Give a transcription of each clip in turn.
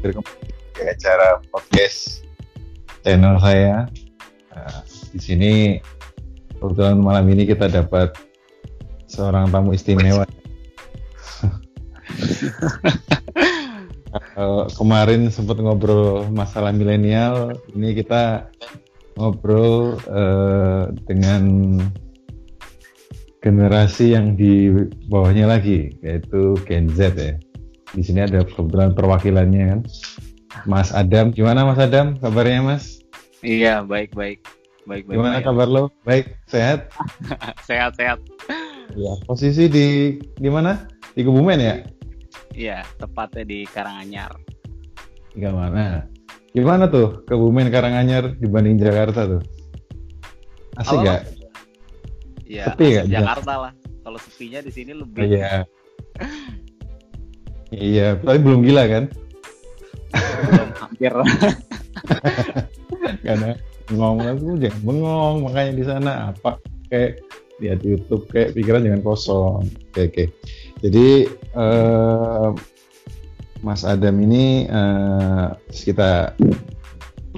kembali ke acara podcast channel saya. Nah, di sini kebetulan malam ini kita dapat seorang tamu istimewa. Kemarin sempat ngobrol masalah milenial, ini kita ngobrol uh, dengan generasi yang di bawahnya lagi, yaitu Gen Z ya. Di sini ada kebetulan perwakilannya kan, Mas Adam. Gimana Mas Adam? Kabarnya Mas? Iya, baik baik. Baik baik. Gimana baik. kabar lo? Baik, sehat? sehat sehat. Ya, posisi di di mana? Di Kebumen ya? Iya, tepatnya di Karanganyar. Di mana? Gimana tuh Kebumen Karanganyar dibanding Jakarta tuh? Asik nggak? Iya, Sepi nggak? Jakarta lah. Kalau sepinya di sini lebih. Iya. Iya, tapi belum gila kan? belum hampir. Karena ngomong aku jangan bengong, makanya di sana apa kayak lihat YouTube kayak pikiran jangan kosong. Oke, oke. Jadi eh, Mas Adam ini eh, kita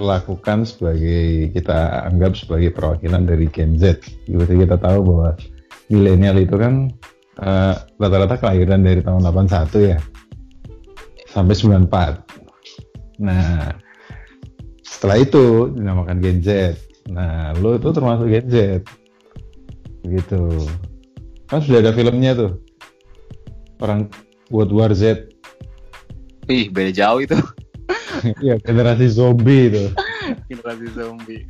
lakukan sebagai kita anggap sebagai perwakilan dari Gen Z. Jadi kita tahu bahwa milenial itu kan eh, rata-rata kelahiran dari tahun 81 ya sampai 94. Nah, setelah itu dinamakan Gen Z. Nah, lo itu termasuk Gen Z. Begitu. Kan sudah ada filmnya tuh. Orang buat War Z. Ih, beda jauh itu. Iya, generasi zombie itu. Generasi zombie.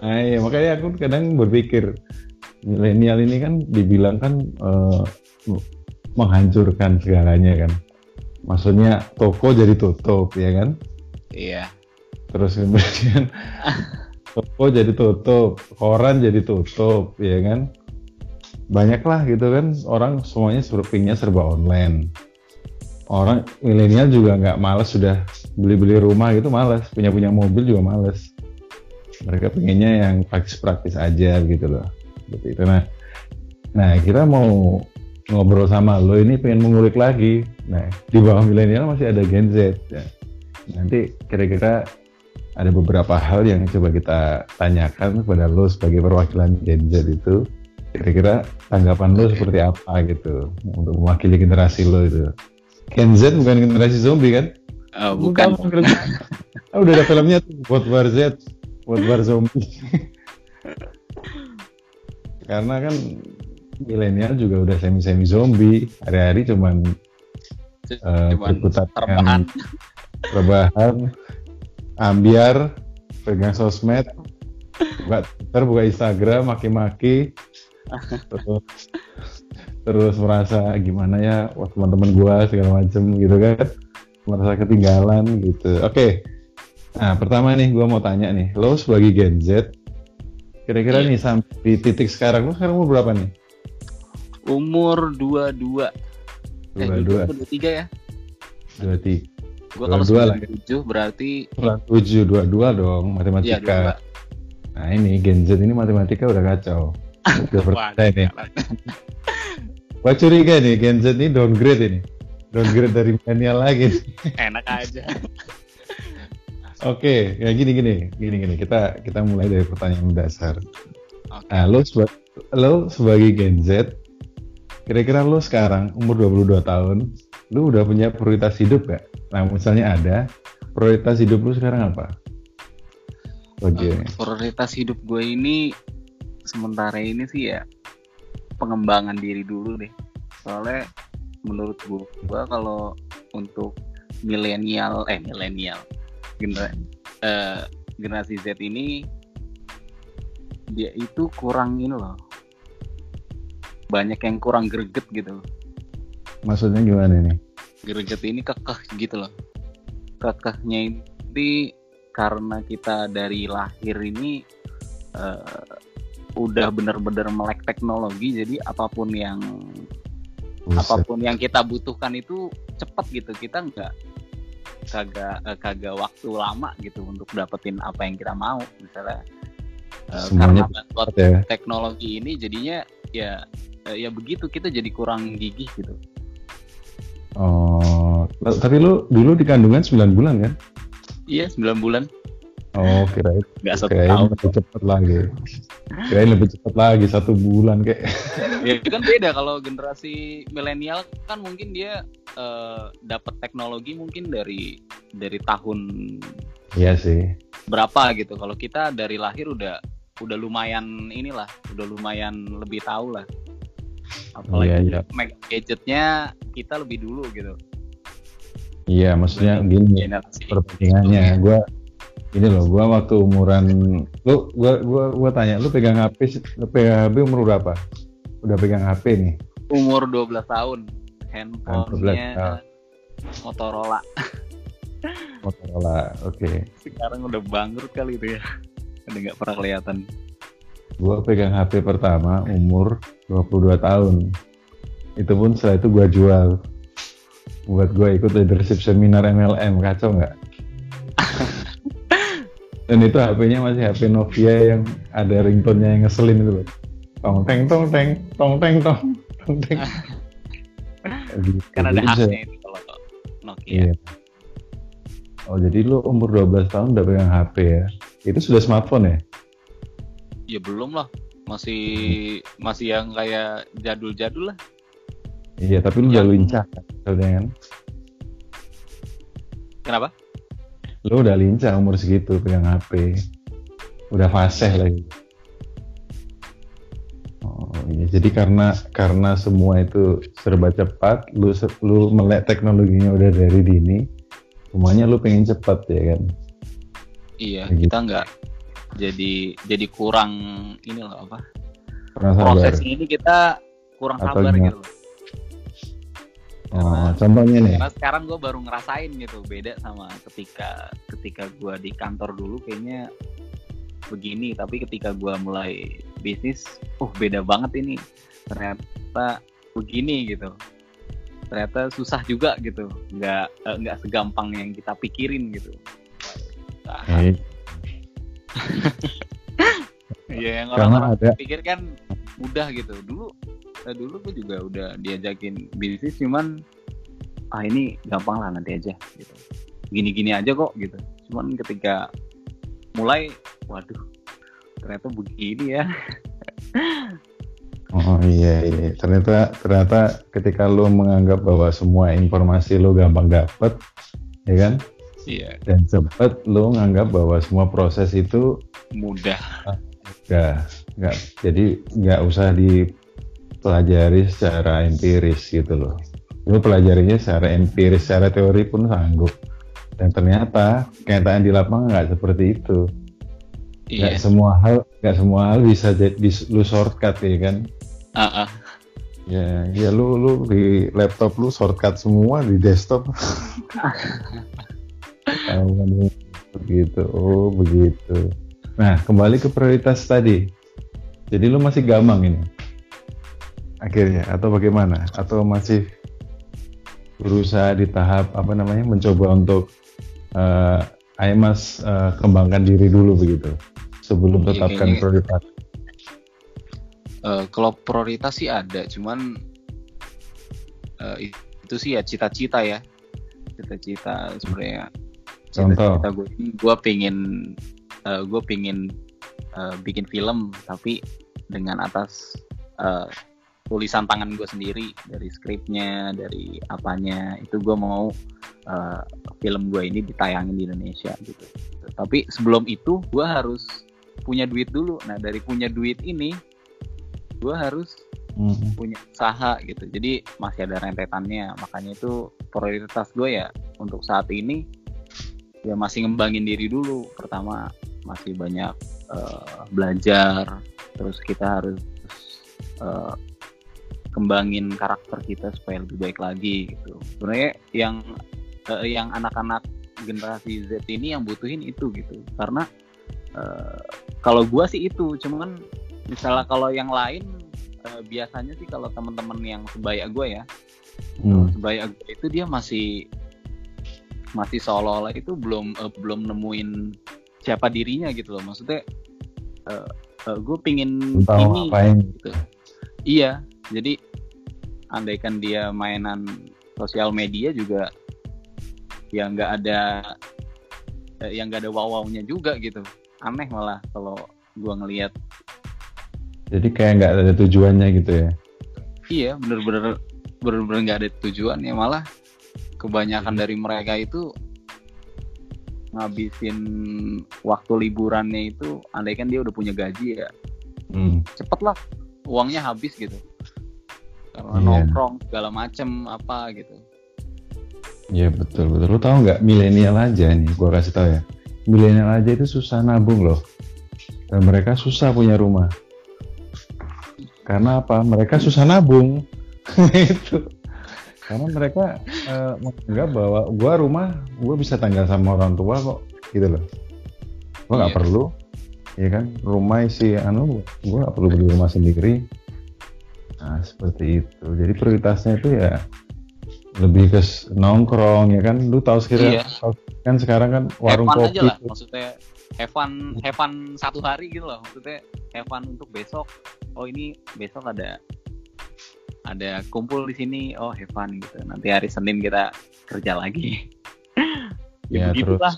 Nah, iya, makanya aku kadang berpikir milenial ini kan dibilang kan eh, menghancurkan segalanya kan. Maksudnya toko jadi tutup ya kan. Iya. Terus kemudian toko jadi tutup, koran jadi tutup, ya kan? Banyak lah gitu kan, orang semuanya surfingnya serba online. Orang milenial juga nggak males sudah beli-beli rumah gitu males, punya-punya mobil juga males. Mereka pengennya yang praktis-praktis aja gitu loh. Seperti itu. Nah, nah kita mau ngobrol sama lo ini pengen mengulik lagi. Nah, di bawah milenial masih ada Gen Z. Ya. Nanti kira-kira ada beberapa hal yang coba kita tanyakan kepada lo sebagai perwakilan Gen Z itu kira-kira tanggapan lo seperti apa gitu untuk mewakili generasi lo itu Gen Z bukan generasi zombie kan? Oh, bukan. Ah, udah ada filmnya tuh buat War Z buat War Zombie karena kan milenial juga udah semi-semi zombie. Hari-hari cuman uh, berkutat rebahan. rebahan ambiar pegang sosmed buka Twitter buka Instagram maki-maki terus terus merasa gimana ya wah teman-teman gua segala macem gitu kan. Merasa ketinggalan gitu. Oke. Nah pertama nih gua mau tanya nih lo sebagai Gen Z kira-kira Iya. nih sampai di titik sekarang lo sekarang umur berapa nih Umur 22. Eh, dua dua 23 ya. dua tiga Gua kalau 22 lah ya. 97 berarti tujuh dua dua dong iya matematika 22. nah ini Gen Z ini matematika udah kacau udah berarti ini Gua curiga nih Gen Z ini downgrade ini. Downgrade dari milenial lagi. Enak aja. Oke, ya gini gini, gini gini. Kita kita mulai dari pertanyaan dasar. Oke. Nah, lo, seba- lo sebagai Gen Z, kira-kira lo sekarang umur 22 tahun, lo udah punya prioritas hidup gak? Nah, misalnya ada, prioritas hidup lo sekarang apa? Oke. Eh, prioritas hidup gue ini sementara ini sih ya pengembangan diri dulu deh soalnya menurut gue gua kalau untuk milenial eh milenial gener- eh, generasi Z ini dia itu kurang ini loh banyak yang kurang greget gitu. Maksudnya gimana nih? greget ini kekeh gitu loh kekehnya ini karena kita dari lahir ini eh, udah bener-bener melek teknologi jadi apa pun yang Buset. apa pun yang kita butuhkan itu cepet gitu kita nggak kagak eh, kagak waktu lama gitu untuk dapetin apa yang kita mau misalnya eh, Semuanya karena buat cepat ya. teknologi ini jadinya ya eh, ya begitu kita jadi kurang gigih gitu Oh, Tapi lu dulu di kandungan 9 bulan kan? Iya 9 bulan. Oh, kirain Nggak satu kirain tahun. lebih cepat lagi. Kirain lebih cepat lagi satu bulan kayak. ya itu kan beda kalau generasi milenial kan mungkin dia eh, dapat teknologi mungkin dari dari tahun Iya sih. berapa gitu. Kalau kita dari lahir udah udah lumayan inilah, udah lumayan lebih tahu lah. Apalagi Iya, iya. make gadgetnya kita lebih dulu gitu. Iya, maksudnya gini perbandingannya. Gua ini loh, gua waktu umuran lu gua gua gua tanya, lu pegang HP lu pegang HP umur berapa? Udah pegang HP nih. Umur 12 tahun, 12 handphonenya tahun. Motorola. Motorola. Oke. Sekarang udah bangkrut kali itu ya. Udah nggak pernah kelihatan. Gua pegang HP pertama umur 22 tahun. Itu pun setelah itu gua jual. Buat gua ikut leadership seminar MLM, kacau nggak? Dan itu HP-nya masih HP Nokia yang ada ringtone-nya yang ngeselin itu loh. Tong teng tong teng tong teng tong tong teng. Kan ada haknya itu kalau Nokia. Iya. Oh jadi lu umur 12 tahun udah pegang HP ya? Itu sudah smartphone ya? Ya belum lah. Masih masih yang kayak jadul-jadul lah. Iya tapi lu udah lincah kan? Kan? Kenapa? Lu udah lincah umur segitu pegang HP. Udah fasih lagi. Oh iya, jadi karena karena semua itu serba cepat, lu lu melek teknologinya udah dari dini, semuanya lu pengen cepat ya kan? Iya, Kayak kita nggak jadi jadi kurang ini loh apa? Pernah sabar. Prosesnya ini kita kurang Atau sabar gitu. loh. Oh, contohnya nih. Karena sekarang gue baru ngerasain gitu beda sama ketika ketika gue di kantor dulu kayaknya begini tapi ketika gue mulai bisnis uh beda banget ini ternyata begini gitu ternyata susah juga gitu nggak eh, nggak segampang yang kita pikirin gitu Eh, Iya yang orang-orang ada- pikir kan mudah gitu. Dulu eh, dulu gue juga udah diajakin bisnis cuman ah ini gampang lah nanti aja gitu. Gini-gini aja kok gitu. Cuman ketika mulai waduh ternyata begini ya. Oh iya iya. Ternyata ternyata ketika lu menganggap bahwa semua informasi lu gampang dapet, ya kan? Iya, Dan cepet, lu menganggap bahwa semua proses itu mudah. Nggak, nggak, jadi nggak usah dipelajari secara empiris gitu loh. Lu pelajarinya secara empiris, secara teori pun sanggup. Dan ternyata kenyataan di lapangan nggak seperti itu. Nggak Iya. semua hal, nggak semua hal bisa jadi lu shortcut ya kan? Ah, ah. Ya, ya lu lu di laptop lu shortcut semua di desktop. Tahu begitu, oh begitu. Nah, kembali ke prioritas tadi. Jadi lu masih gamang ini akhirnya atau bagaimana? Atau masih berusaha di tahap apa namanya mencoba untuk eh ayo mas eh, kembangkan diri dulu begitu sebelum tetapkan kayaknya- prioritas. Eh, kalau prioritas sih ada, cuman eh, itu sih ya cita-cita ya, cita-cita sebenarnya. Contoh. Cita-cita gue ini gue pengen, eh, gue pengen eh, bikin film, tapi dengan atas eh, tulisan tangan gue sendiri dari skripnya, dari apanya, itu gue mau eh, film gue ini ditayangin di Indonesia gitu. Tapi sebelum itu gue harus punya duit dulu. Nah dari punya duit ini gue harus Mhm. punya usaha gitu jadi masih ada rentetannya makanya itu prioritas gue ya untuk saat ini ya masih ngembangin diri dulu. Pertama masih banyak eh, belajar. Terus kita harus eh, kembangin karakter kita supaya lebih baik lagi gitu. Sebenarnya yang eh, yang anak-anak generasi Z ini yang butuhin itu gitu. Karena eh, kalau gua sih itu. Cuman misalnya kalau yang lain eh, biasanya sih kalau teman-teman yang sebaya gue ya Hmm. sebaya gue itu dia masih masih seolah-olah itu belum eh, belum nemuin siapa dirinya gitu loh maksudnya eh, eh, gue pingin Tahu ini ngapain? gitu. Iya, jadi andaikan dia mainan sosial media juga yang nggak ada eh, yang nggak ada wow-wownya juga gitu aneh malah kalau gua ngelihat Jadi kayak nggak ada tujuannya gitu ya. iya bener-bener bener-bener nggak ada tujuan ya malah kebanyakan dari mereka itu ngabisin waktu liburannya itu andaikan dia udah punya gaji ya Hmm. cepet lah uangnya habis gitu karena Iya. nongkrong segala macem apa gitu Iya betul betul. Lu tahu nggak milenial aja nih, gua kasih tahu ya. Milenial aja itu susah nabung loh. Dan mereka susah punya rumah. Karena apa? Mereka susah nabung. itu. Karena mereka eh, menganggap bahwa gua rumah, gua bisa tanggal sama orang tua kok, gitu loh. Gua nggak Iya. perlu, ya kan? Rumah isi anu, gua nggak perlu beli rumah sendiri. Nah seperti itu. Jadi prioritasnya itu ya lebih ke nongkrong ya kan lu tahu sekarang Iya. kan sekarang kan warung have fun kopi aja lah maksudnya have fun satu hari gitu loh maksudnya fun untuk besok oh ini besok ada ada kumpul di sini oh have fun gitu. Nanti hari Senin kita kerja lagi. Ya, ya, terus. lah.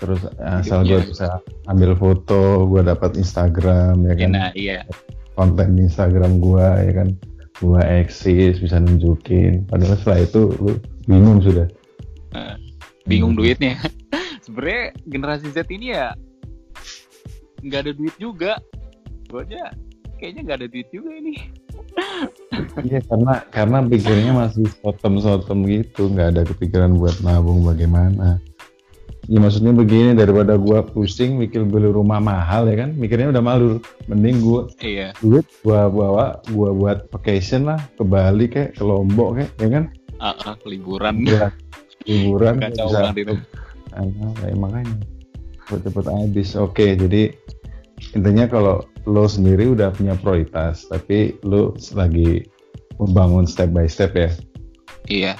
Terus asal gue bisa ambil foto gue dapat Instagram ya kan? Nah iya. Konten di Instagram gue ya kan? Gue eksis bisa nunjukin. Padahal setelah itu lu bingung sudah. Bingung Hmm. duitnya. Sebenarnya generasi Z ini ya nggak ada duit juga. Gue aja kayaknya nggak ada duit juga ini. Iya karena karena pikirnya masih sotem-sotem gitu. Nggak ada kepikiran buat nabung bagaimana. Ya maksudnya begini daripada gua pusing mikir beli rumah mahal ya kan? Mikirnya udah malu mending gua iya. duit gua bawa gua buat vacation lah ke Bali kayak ke Lombok kayak ya kan? Ah, ah, liburan. Buat liburan kacau bisa. banget itu makanya. Cepet-cepet habis. Oke jadi intinya kalau lo sendiri udah punya prioritas tapi lo lagi membangun step by step ya. Iya.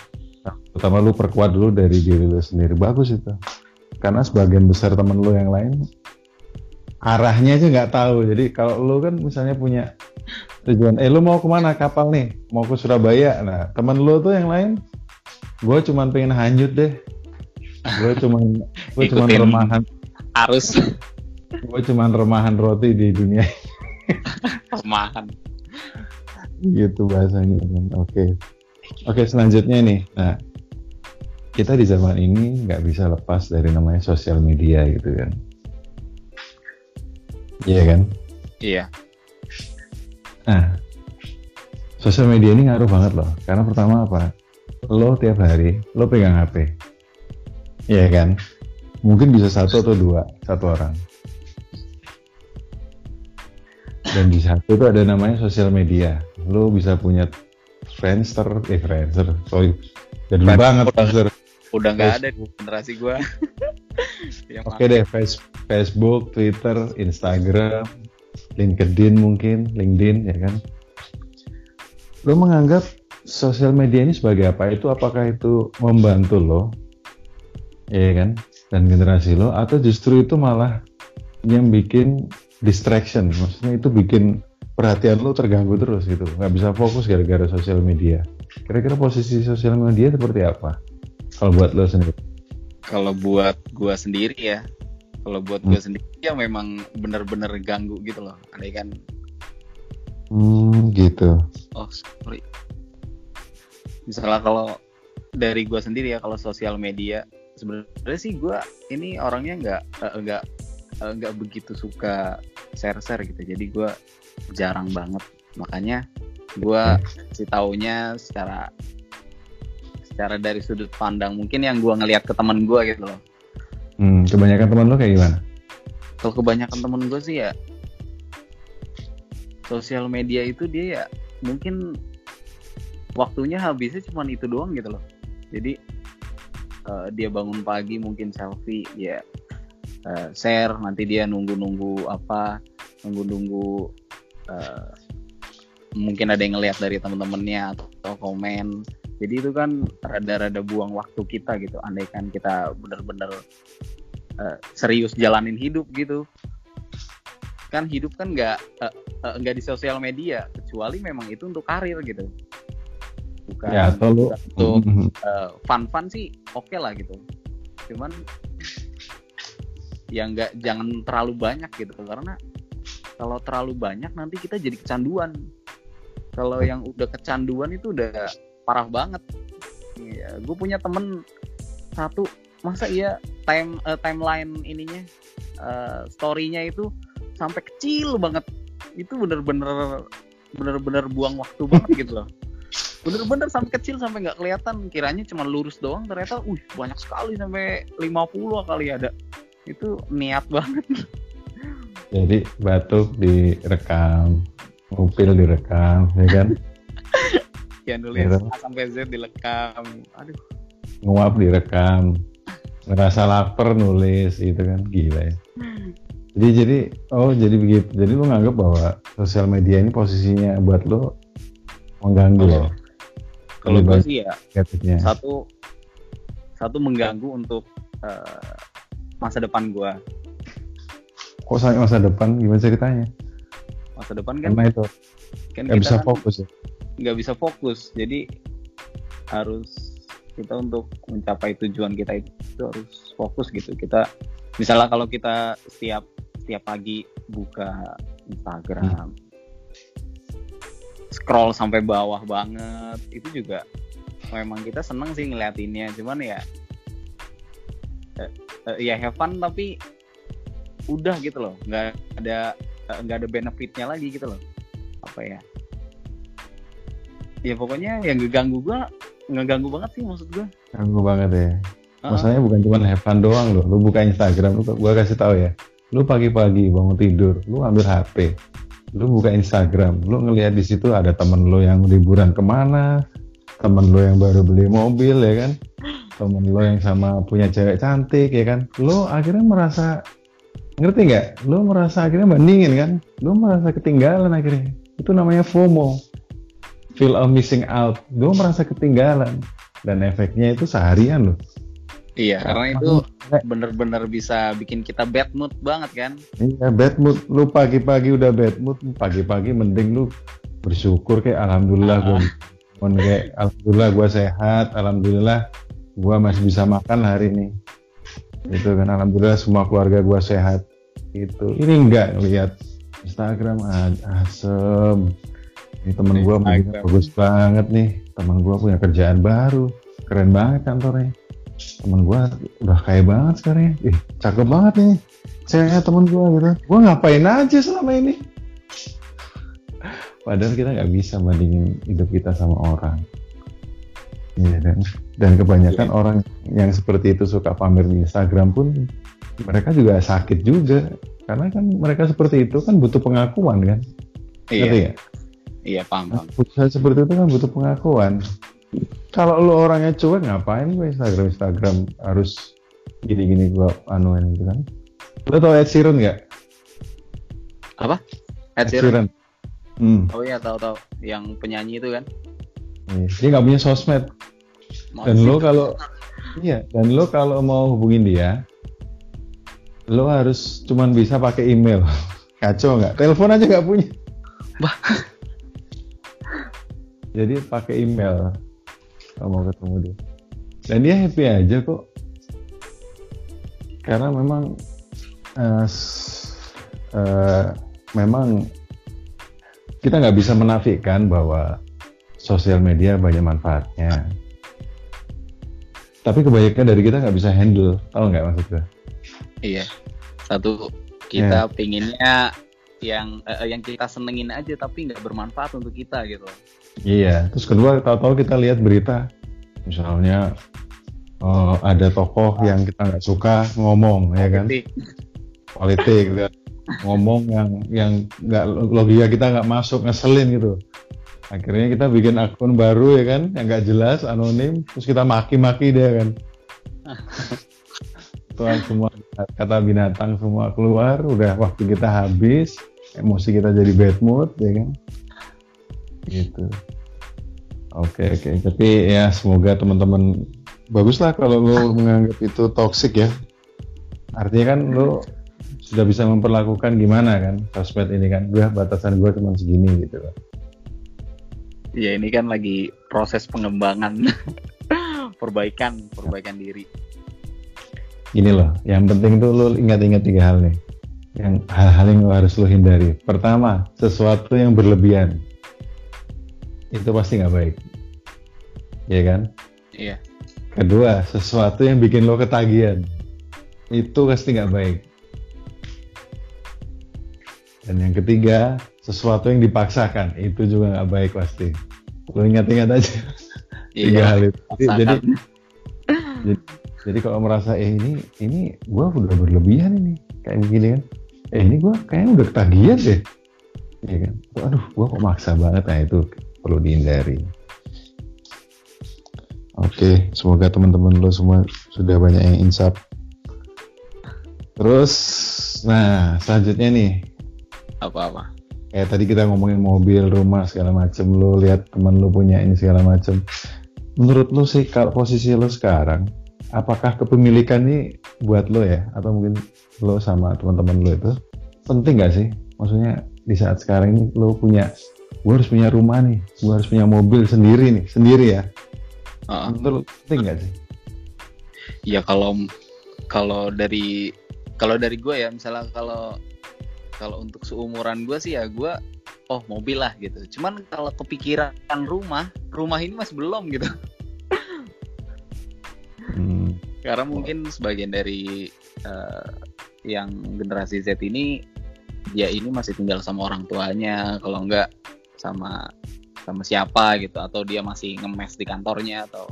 Pertama lu perkuat dulu dari diri lu sendiri. Bagus itu. Karena sebagian besar temen lu yang lain arahnya aja nggak tahu. Jadi kalau lu kan misalnya punya tujuan eh lu mau ke mana? Kapal nih? Mau ke Surabaya? Nah temen lu tuh yang lain gue cuman pengen hanyut deh. Gue cuman gue cuman remahan harus gue cuman remahan roti di dunia remahan. Gitu bahasanya kan. Oke. Oke selanjutnya nih nah kita di zaman ini nggak bisa lepas dari namanya sosial media gitu kan. Iya kan? Iya. Nah sosial media ini ngaruh banget loh. Karena pertama apa? Lo tiap hari lo pegang HP iya kan? Mungkin bisa satu atau dua satu orang dan di satu itu ada namanya sosial media. Lo bisa punya Friendster eh Friendster sorry. Jadi Friendster. banget Friendster. Udah nggak ada Facebook. generasi gua. Yang oke deh Face- Facebook Twitter Instagram LinkedIn mungkin LinkedIn ya kan? Lo menganggap sosial media ini sebagai apa? Itu apakah itu membantu lo? Ya kan? Dan generasi lo? Atau justru itu malah yang bikin distraction. Maksudnya itu bikin perhatian lo terganggu terus gitu. Nggak bisa fokus gara-gara sosial media. Kira-kira posisi sosial media seperti apa? Kalau buat lo sendiri. Kalau buat gua sendiri ya kalau buat gua Hmm. sendiri ya memang bener-bener ganggu gitu loh. Andai kan hmm gitu. Oh sorry. Misalnya kalau dari gua sendiri ya kalau sosial media sebenarnya sih gua ini orangnya nggak eh, nggak eh, nggak begitu suka share share gitu. Jadi gua jarang banget. Makanya gua si taunya secara secara dari sudut pandang mungkin yang gua ngelihat ke teman gua gitu loh. Hmm, kebanyakan teman lo kayak gimana? Kalau kebanyakan temen gue sih ya sosial media itu dia ya mungkin waktunya habisnya cuma itu doang gitu loh. Jadi eh, dia bangun pagi mungkin selfie dia eh, share nanti dia nunggu-nunggu apa nunggu-nunggu eh, mungkin ada yang ngeliat dari temen-temennya atau, atau komen. Jadi itu kan rada-rada buang waktu kita gitu. Andaikan kita bener-bener eh, serius jalanin hidup gitu. Kan hidup kan nggak eh, eh, nggak di sosial media kecuali memang itu untuk karir gitu. Bukan ya atau untuk Mhm. eh, fun-fun sih oke lah gitu. Cuman ya nggak jangan terlalu banyak gitu. Karena kalau terlalu banyak nanti kita jadi kecanduan. Kalau yang udah kecanduan itu udah parah banget. Iya, gue punya temen satu masa iya time eh, timeline ininya eh, storynya itu sampai kecil banget. Itu bener-bener bener-bener buang waktu banget gitu loh. Bener-bener sampai kecil sampai nggak kelihatan. Kiranya cuma lurus doang. Ternyata uh banyak sekali sampai 50 kali ada itu niat banget. Jadi batuk direkam ngupil direkam ya kan? Ya nulis. Gitu. A sampai Z dilekam aduh. Nguap direkam ngerasa lapar nulis gitu kan? Gila ya. Jadi jadi oh jadi begitu. Jadi lu nganggap bahwa sosial media ini posisinya buat lu mengganggu ya kalau gue sih ya negatifnya. satu satu mengganggu untuk eh, masa depan gue kok sampai masa depan? Gimana ceritanya? Masa depan kan karena itu kan nggak bisa kan fokus ya? nggak bisa fokus. Jadi harus kita untuk mencapai tujuan kita itu, itu harus fokus gitu. Kita misalnya kalau kita setiap setiap pagi buka Instagram scroll sampai bawah banget itu juga memang kita seneng sih ngeliatinnya. Cuman ya eh, ya have fun tapi udah gitu loh. Nggak ada eh, nggak ada benefitnya lagi gitu loh. Apa ya? Ya pokoknya yang ngeganggu gua ngeganggu banget sih maksud gua. Ganggu banget ya. Heeh. masalahnya bukan cuma have fun doang loh. Lu buka Instagram lu gua kasih tahu ya. Lu pagi-pagi bangun tidur lu ambil HP lu buka Instagram lu ngelihat di situ ada temen lu yang liburan ke mana temen lu yang baru beli mobil ya kan temen lu yang sama punya cewek cantik ya kan? Lu akhirnya merasa ngerti nggak? Lu merasa akhirnya bandingin kan? Lu merasa ketinggalan akhirnya. Itu namanya FOMO. Feel of missing out. Lu merasa ketinggalan. Dan efeknya itu seharian loh iya karena itu bener-bener bisa bikin kita bad mood banget kan? Iya bad mood, lu pagi-pagi udah bad mood, pagi-pagi mending lu bersyukur kayak alhamdulillah gue kayak alhamdulillah gue sehat, alhamdulillah gue masih bisa makan hari ini. Itu kan alhamdulillah semua keluarga gue sehat. Itu ini enggak lihat Instagram ah, asem. Ini temen gue bagus banget nih, temen gue punya kerjaan baru, keren banget kantornya. Temen gue udah kaya banget sekarang ya, ih cakep banget nih ceweknya temen gue gitu. Gue ngapain aja selama ini? Padahal kita nggak bisa bandingin hidup kita sama orang Iya dan dan kebanyakan orang yang seperti itu suka pamer di Instagram pun mereka juga sakit juga. Karena kan mereka seperti itu kan butuh pengakuan kan? Ngerti iya ya iya paham paham. Usaha seperti itu kan butuh pengakuan. Kalau lu orangnya cuek ngapain gue Instagram Instagram harus gini-gini gue anuin gitu kan? Lu tau Ed Sheeran nggak? Ed Sheeran? Hmm. oh iya tahu tahu yang penyanyi itu kan? Iya, Dia nggak punya sosmed. Dan lo kalau iya, dan lo kalau mau hubungin dia, lo harus cuman bisa pakai email. Kacau nggak? Telepon aja nggak punya. Bah. Jadi pakai email kalau mau ketemu dia. Dan dia happy aja kok. Karena memang s- eh, memang kita nggak bisa menafikan bahwa sosial media banyak manfaatnya. Tapi kebanyakan dari kita nggak bisa handle, tahu nggak maksud gue? iya satu kita pinginnya yang eh, yang kita senengin aja tapi nggak bermanfaat untuk kita gitu Iya. Terus kedua, tahu-tahu kita lihat berita, misalnya eh, ada tokoh yang kita nggak suka ngomong, ya kan? Politik, gitu. ngomong yang yang nggak logika kita nggak masuk, ngeselin gitu. Akhirnya kita bikin akun baru ya kan, yang nggak jelas, anonim, terus kita maki-maki dia kan. Tuhan semua kata binatang semua keluar, udah waktu kita habis, emosi kita jadi bad mood, ya kan? Gitu. Oke oke, tapi ya semoga teman-teman baguslah kalau lo menganggap itu toxic ya. Artinya kan lo sudah bisa memperlakukan gimana kan sosmed ini kan, gue batasan gue cuma segini gitu kan. Ya ini kan lagi proses pengembangan perbaikan perbaikan diri Ini loh, yang penting tuh lo ingat-ingat tiga hal nih. Yang hal-hal yang lo harus lo hindari. Pertama, sesuatu yang berlebihan. Itu pasti nggak baik. Iya kan? iya Kedua, sesuatu yang bikin lo ketagihan. Itu pasti nggak baik. Dan yang ketiga, sesuatu yang dipaksakan. Itu juga nggak baik pasti. Lo ingat-ingat aja. Tiga hal itu. Jadi, jadi, paksakan. jadi, jadi kalau merasa, eh ini, ini gue udah berlebihan ini. Kayak begini kan. Eh ini gue kayaknya udah ketagihan deh. Iya kan. Aduh, gue kok maksa banget. Nah itu perlu dihindari. Oke, semoga teman-teman lo semua sudah banyak yang insaf. Terus, nah selanjutnya nih, apa-apa kayak tadi kita ngomongin mobil, rumah segala macem, lo lihat teman lo punya ini segala macem. Menurut lo sih kalau posisi lo sekarang, apakah kepemilikan ini buat lo ya, atau mungkin lo sama teman-teman lo itu penting gak sih? Maksudnya di saat sekarang ini lo punya, gue harus punya rumah nih, gue harus punya mobil sendiri nih, sendiri ya. Heeh. Menurut lo penting gak sih? ya kalau kalau dari kalau dari gue ya misalnya kalau kalau untuk seumuran gue sih ya gue oh mobil lah gitu. Cuman kalau kepikiran rumah rumah ini masih belum gitu. Hmm, karena mungkin sebagian dari eh, yang generasi Z ini ya ini masih tinggal sama orang tuanya. Kalau enggak sama sama siapa gitu. Atau dia masih ngemes di kantornya atau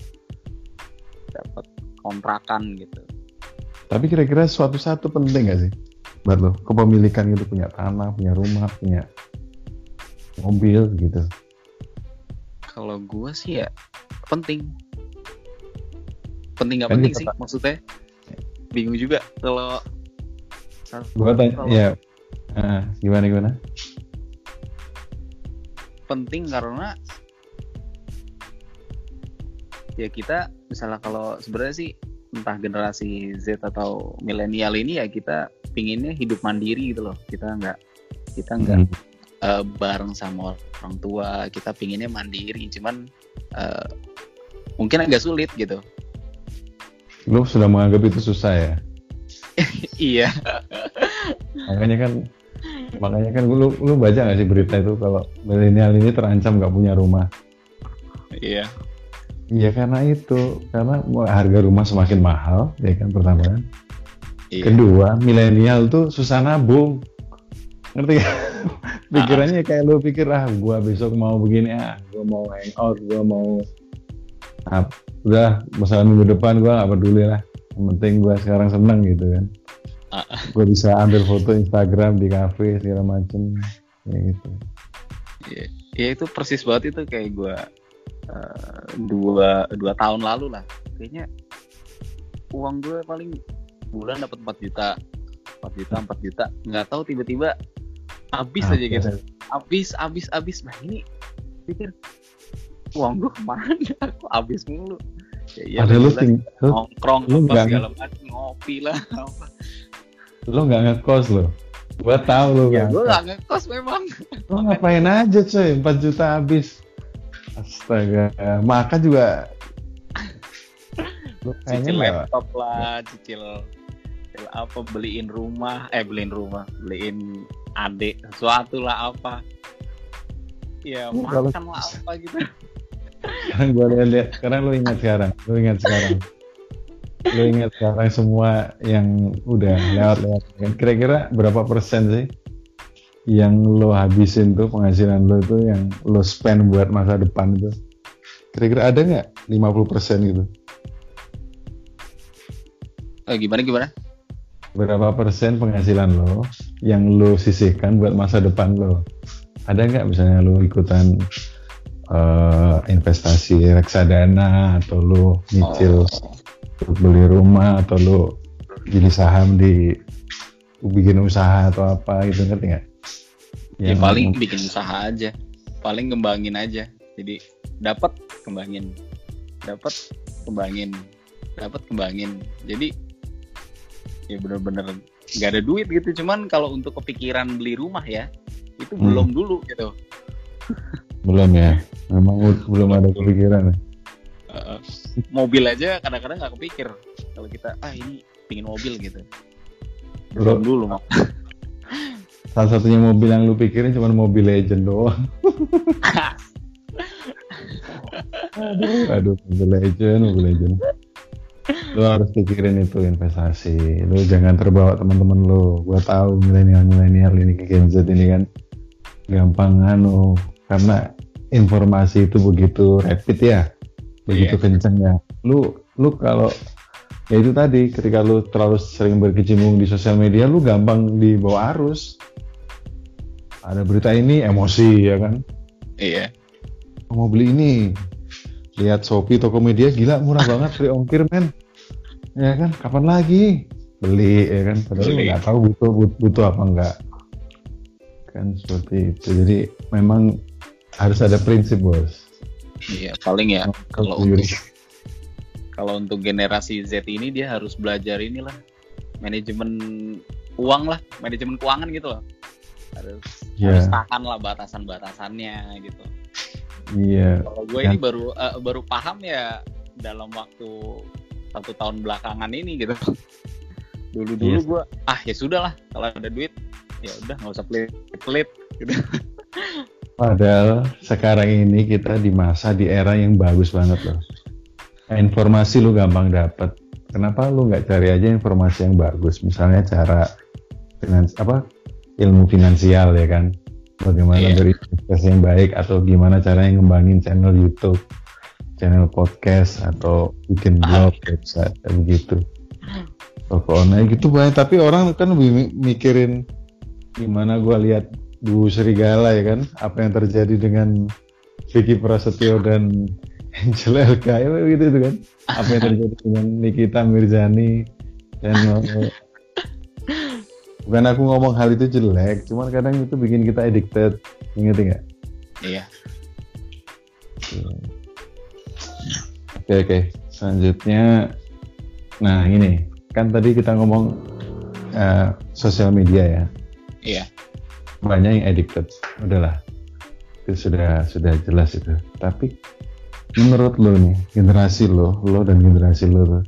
dapat kontrakan gitu. Tapi kira-kira suatu satu penting gak sih? Buat lo, kepemilikan gitu punya tanah, punya rumah, punya mobil gitu. Kalau gue sih ya penting. Penting nggak penting sih tak- maksudnya? Bingung juga kalau Gua tanya, kalau ya, ah, gimana gimana? penting karena ya kita misalnya kalau sebenarnya sih entah generasi Z atau milenial ini ya kita pinginnya hidup mandiri gitu loh. Kita nggak kita nggak Hmm. eh, bareng sama orang tua. Kita pinginnya mandiri. Cuman eh, mungkin agak sulit gitu. Lo sudah menganggap itu susah ya? iya. Makanya kan, makanya kan lu, lu baca gak sih berita itu kalau milenial ini terancam gak punya rumah? Iya. Iya karena itu, karena harga rumah semakin mahal, ya kan pertama kan. Iya. Kedua, milenial tuh susah nabung. Ngerti gak? Pikirannya kayak lu pikir, ah gua besok mau begini, ah gua mau hangout, gua mau ah, udah masalah minggu depan gua gak peduli lah. Yang penting gua sekarang seneng gitu kan. Ah. Gua bisa ambil foto Instagram di cafe segala macem. Ya gitu. Iya. Ya itu persis banget itu kayak gue dua dua tahun lalu lah. Kayaknya uang gue paling bulan dapat 4 juta, 4 juta, 4 juta. Nggak tahu tiba-tiba habis aja gitu. Habis, habis, habis. Nah ini pikir uang gue ke mana? Kok habis mulu? Ya, iya, Padahal lu, ting- lu, nongkrong lu apa nggak- segala macam ngopi lah apa. lu nggak ngekos lo. Gua tahu lu ya ngekos. nggak ngekos memang Lo ngapain aja coy, 4 juta habis. Astaga, makan juga. Lu kayaknya cicil laptop lah cicil apa beliin rumah eh beliin rumah beliin adik sesuatu lah apa ya kalau- makan lah apa gitu Sekarang gua lihat, sekarang lu ingat sekarang, lu ingat sekarang. Lu ingat sekarang semua yang udah lewat-lewat. Kira-kira berapa persen sih yang lo habisin tuh penghasilan lo itu yang lo spend buat masa depan itu? Kira-kira ada nggak 50 persen gitu? Eh, gimana gimana berapa persen penghasilan lo yang lo sisihkan buat masa depan lo? Ada nggak misalnya lo ikutan eh, investasi reksadana atau lo nyicil Oh, beli rumah atau lo beli saham di bikin usaha atau apa gitu ngerti nggak? ya Yang- paling bikin usaha aja. Paling kembangin aja. Jadi dapat kembangin. Dapat kembangin. Dapat kembangin. Jadi ya bener-bener nggak ada duit gitu cuman kalau untuk kepikiran beli rumah ya itu Hmm. belum dulu gitu belum ya. Memang belum ada kepikiran? Uh, mobil aja kadang-kadang nggak kepikir kalau kita ah ini pingin mobil gitu. Belum dulu mak. Salah satunya mobil yang lu pikirin cuma mobil legend doang. aduh, aduh, mobil legend, mobil legend. Lu harus pikirin itu investasi. Lu jangan terbawa teman-teman lu. Gua tahu milenial-milenial ini Gen Z ini kan gampang anu karena informasi itu begitu rapid ya, begitu yeah. kenceng ya. Lu lu kalau ya itu tadi ketika lu terlalu sering berkecimpung di sosial media lu gampang dibawa arus ada berita ini emosi ya kan iya mau beli ini lihat Shopee Tokopedia gila murah banget free ongkir men. Ya kan kapan lagi? Beli ya kan padahal nggak tahu butuh butuh apa enggak kan seperti itu. Jadi memang harus ada prinsip bos. Iya paling ya kalau untuk kalau untuk generasi Z ini dia harus belajar inilah manajemen uang lah manajemen keuangan gitu loh. Harus yeah. harus tahan lah batasan-batasannya gitu. Iya. Kalau gue ini baru uh, baru paham ya dalam waktu satu tahun belakangan ini gitu. Dulu-dulu yes. Iya. gue ah ya sudah lah kalau ada duit ya udah nggak usah pelit-pelit gitu. Padahal sekarang ini kita di masa di era yang bagus banget loh. Informasi lu gampang dapet. Kenapa lu nggak cari aja informasi yang bagus? Misalnya cara dengan apa ilmu finansial ya kan bagaimana yeah. berinvestasi yang baik atau gimana caranya ngembangin channel YouTube channel podcast atau bikin blog ah. website kayak begitu toko online gitu banyak tapi orang kan lebih mikirin gimana gue lihat Bu Serigala ya kan apa yang terjadi dengan Vicky Prasetyo dan Angel LK ya gitu itu kan apa yang terjadi dengan Nikita Mirzani dan bukan aku ngomong hal itu jelek cuman kadang itu bikin kita addicted. Inget nggak? Iya. Oke oke. Selanjutnya nah ini. Kan tadi kita ngomong uh, sosial media ya. Iya. Banyak yang addicted. Udahlah. Itu sudah sudah jelas itu. Tapi menurut lo nih generasi lo lo dan generasi lo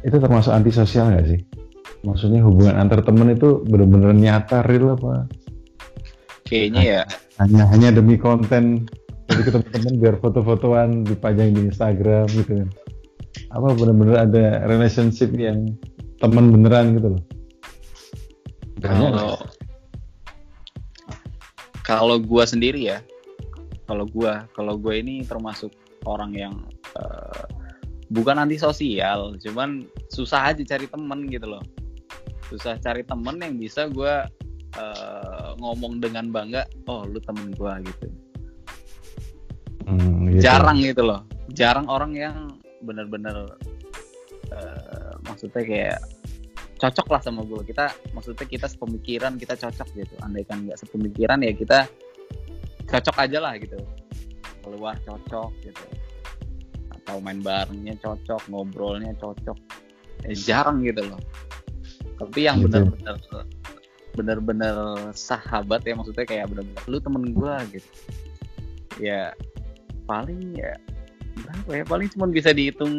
itu termasuk antisosial nggak sih maksudnya hubungan antar temen itu benar-benar nyata real apa? Kayaknya ya. Hanya hanya demi konten. Jadi ketemu temen biar foto-fotoan dipajang di Instagram gitu kan. Apa benar-benar ada relationship yang teman beneran gitu loh. Kalau kalau gue sendiri ya kalau gue kalau gue ini termasuk orang yang uh, bukan antisosial cuman susah aja cari temen gitu loh susah cari temen yang bisa gue uh, ngomong dengan bangga oh lu temen gue gitu. Hmm, gitu. jarang gitu loh. Jarang orang yang bener-bener uh, maksudnya kayak cocok lah sama gue kita maksudnya kita sepemikiran kita cocok gitu. Andaikan nggak sepemikiran ya kita cocok aja lah gitu. Keluar cocok gitu. Atau main barengnya cocok ngobrolnya cocok. Eh, jarang gitu loh tapi yang gitu. benar-benar benar-benar sahabat ya maksudnya kayak benar-benar lu temen gue gitu. Ya paling ya berapa ya paling cuma bisa dihitung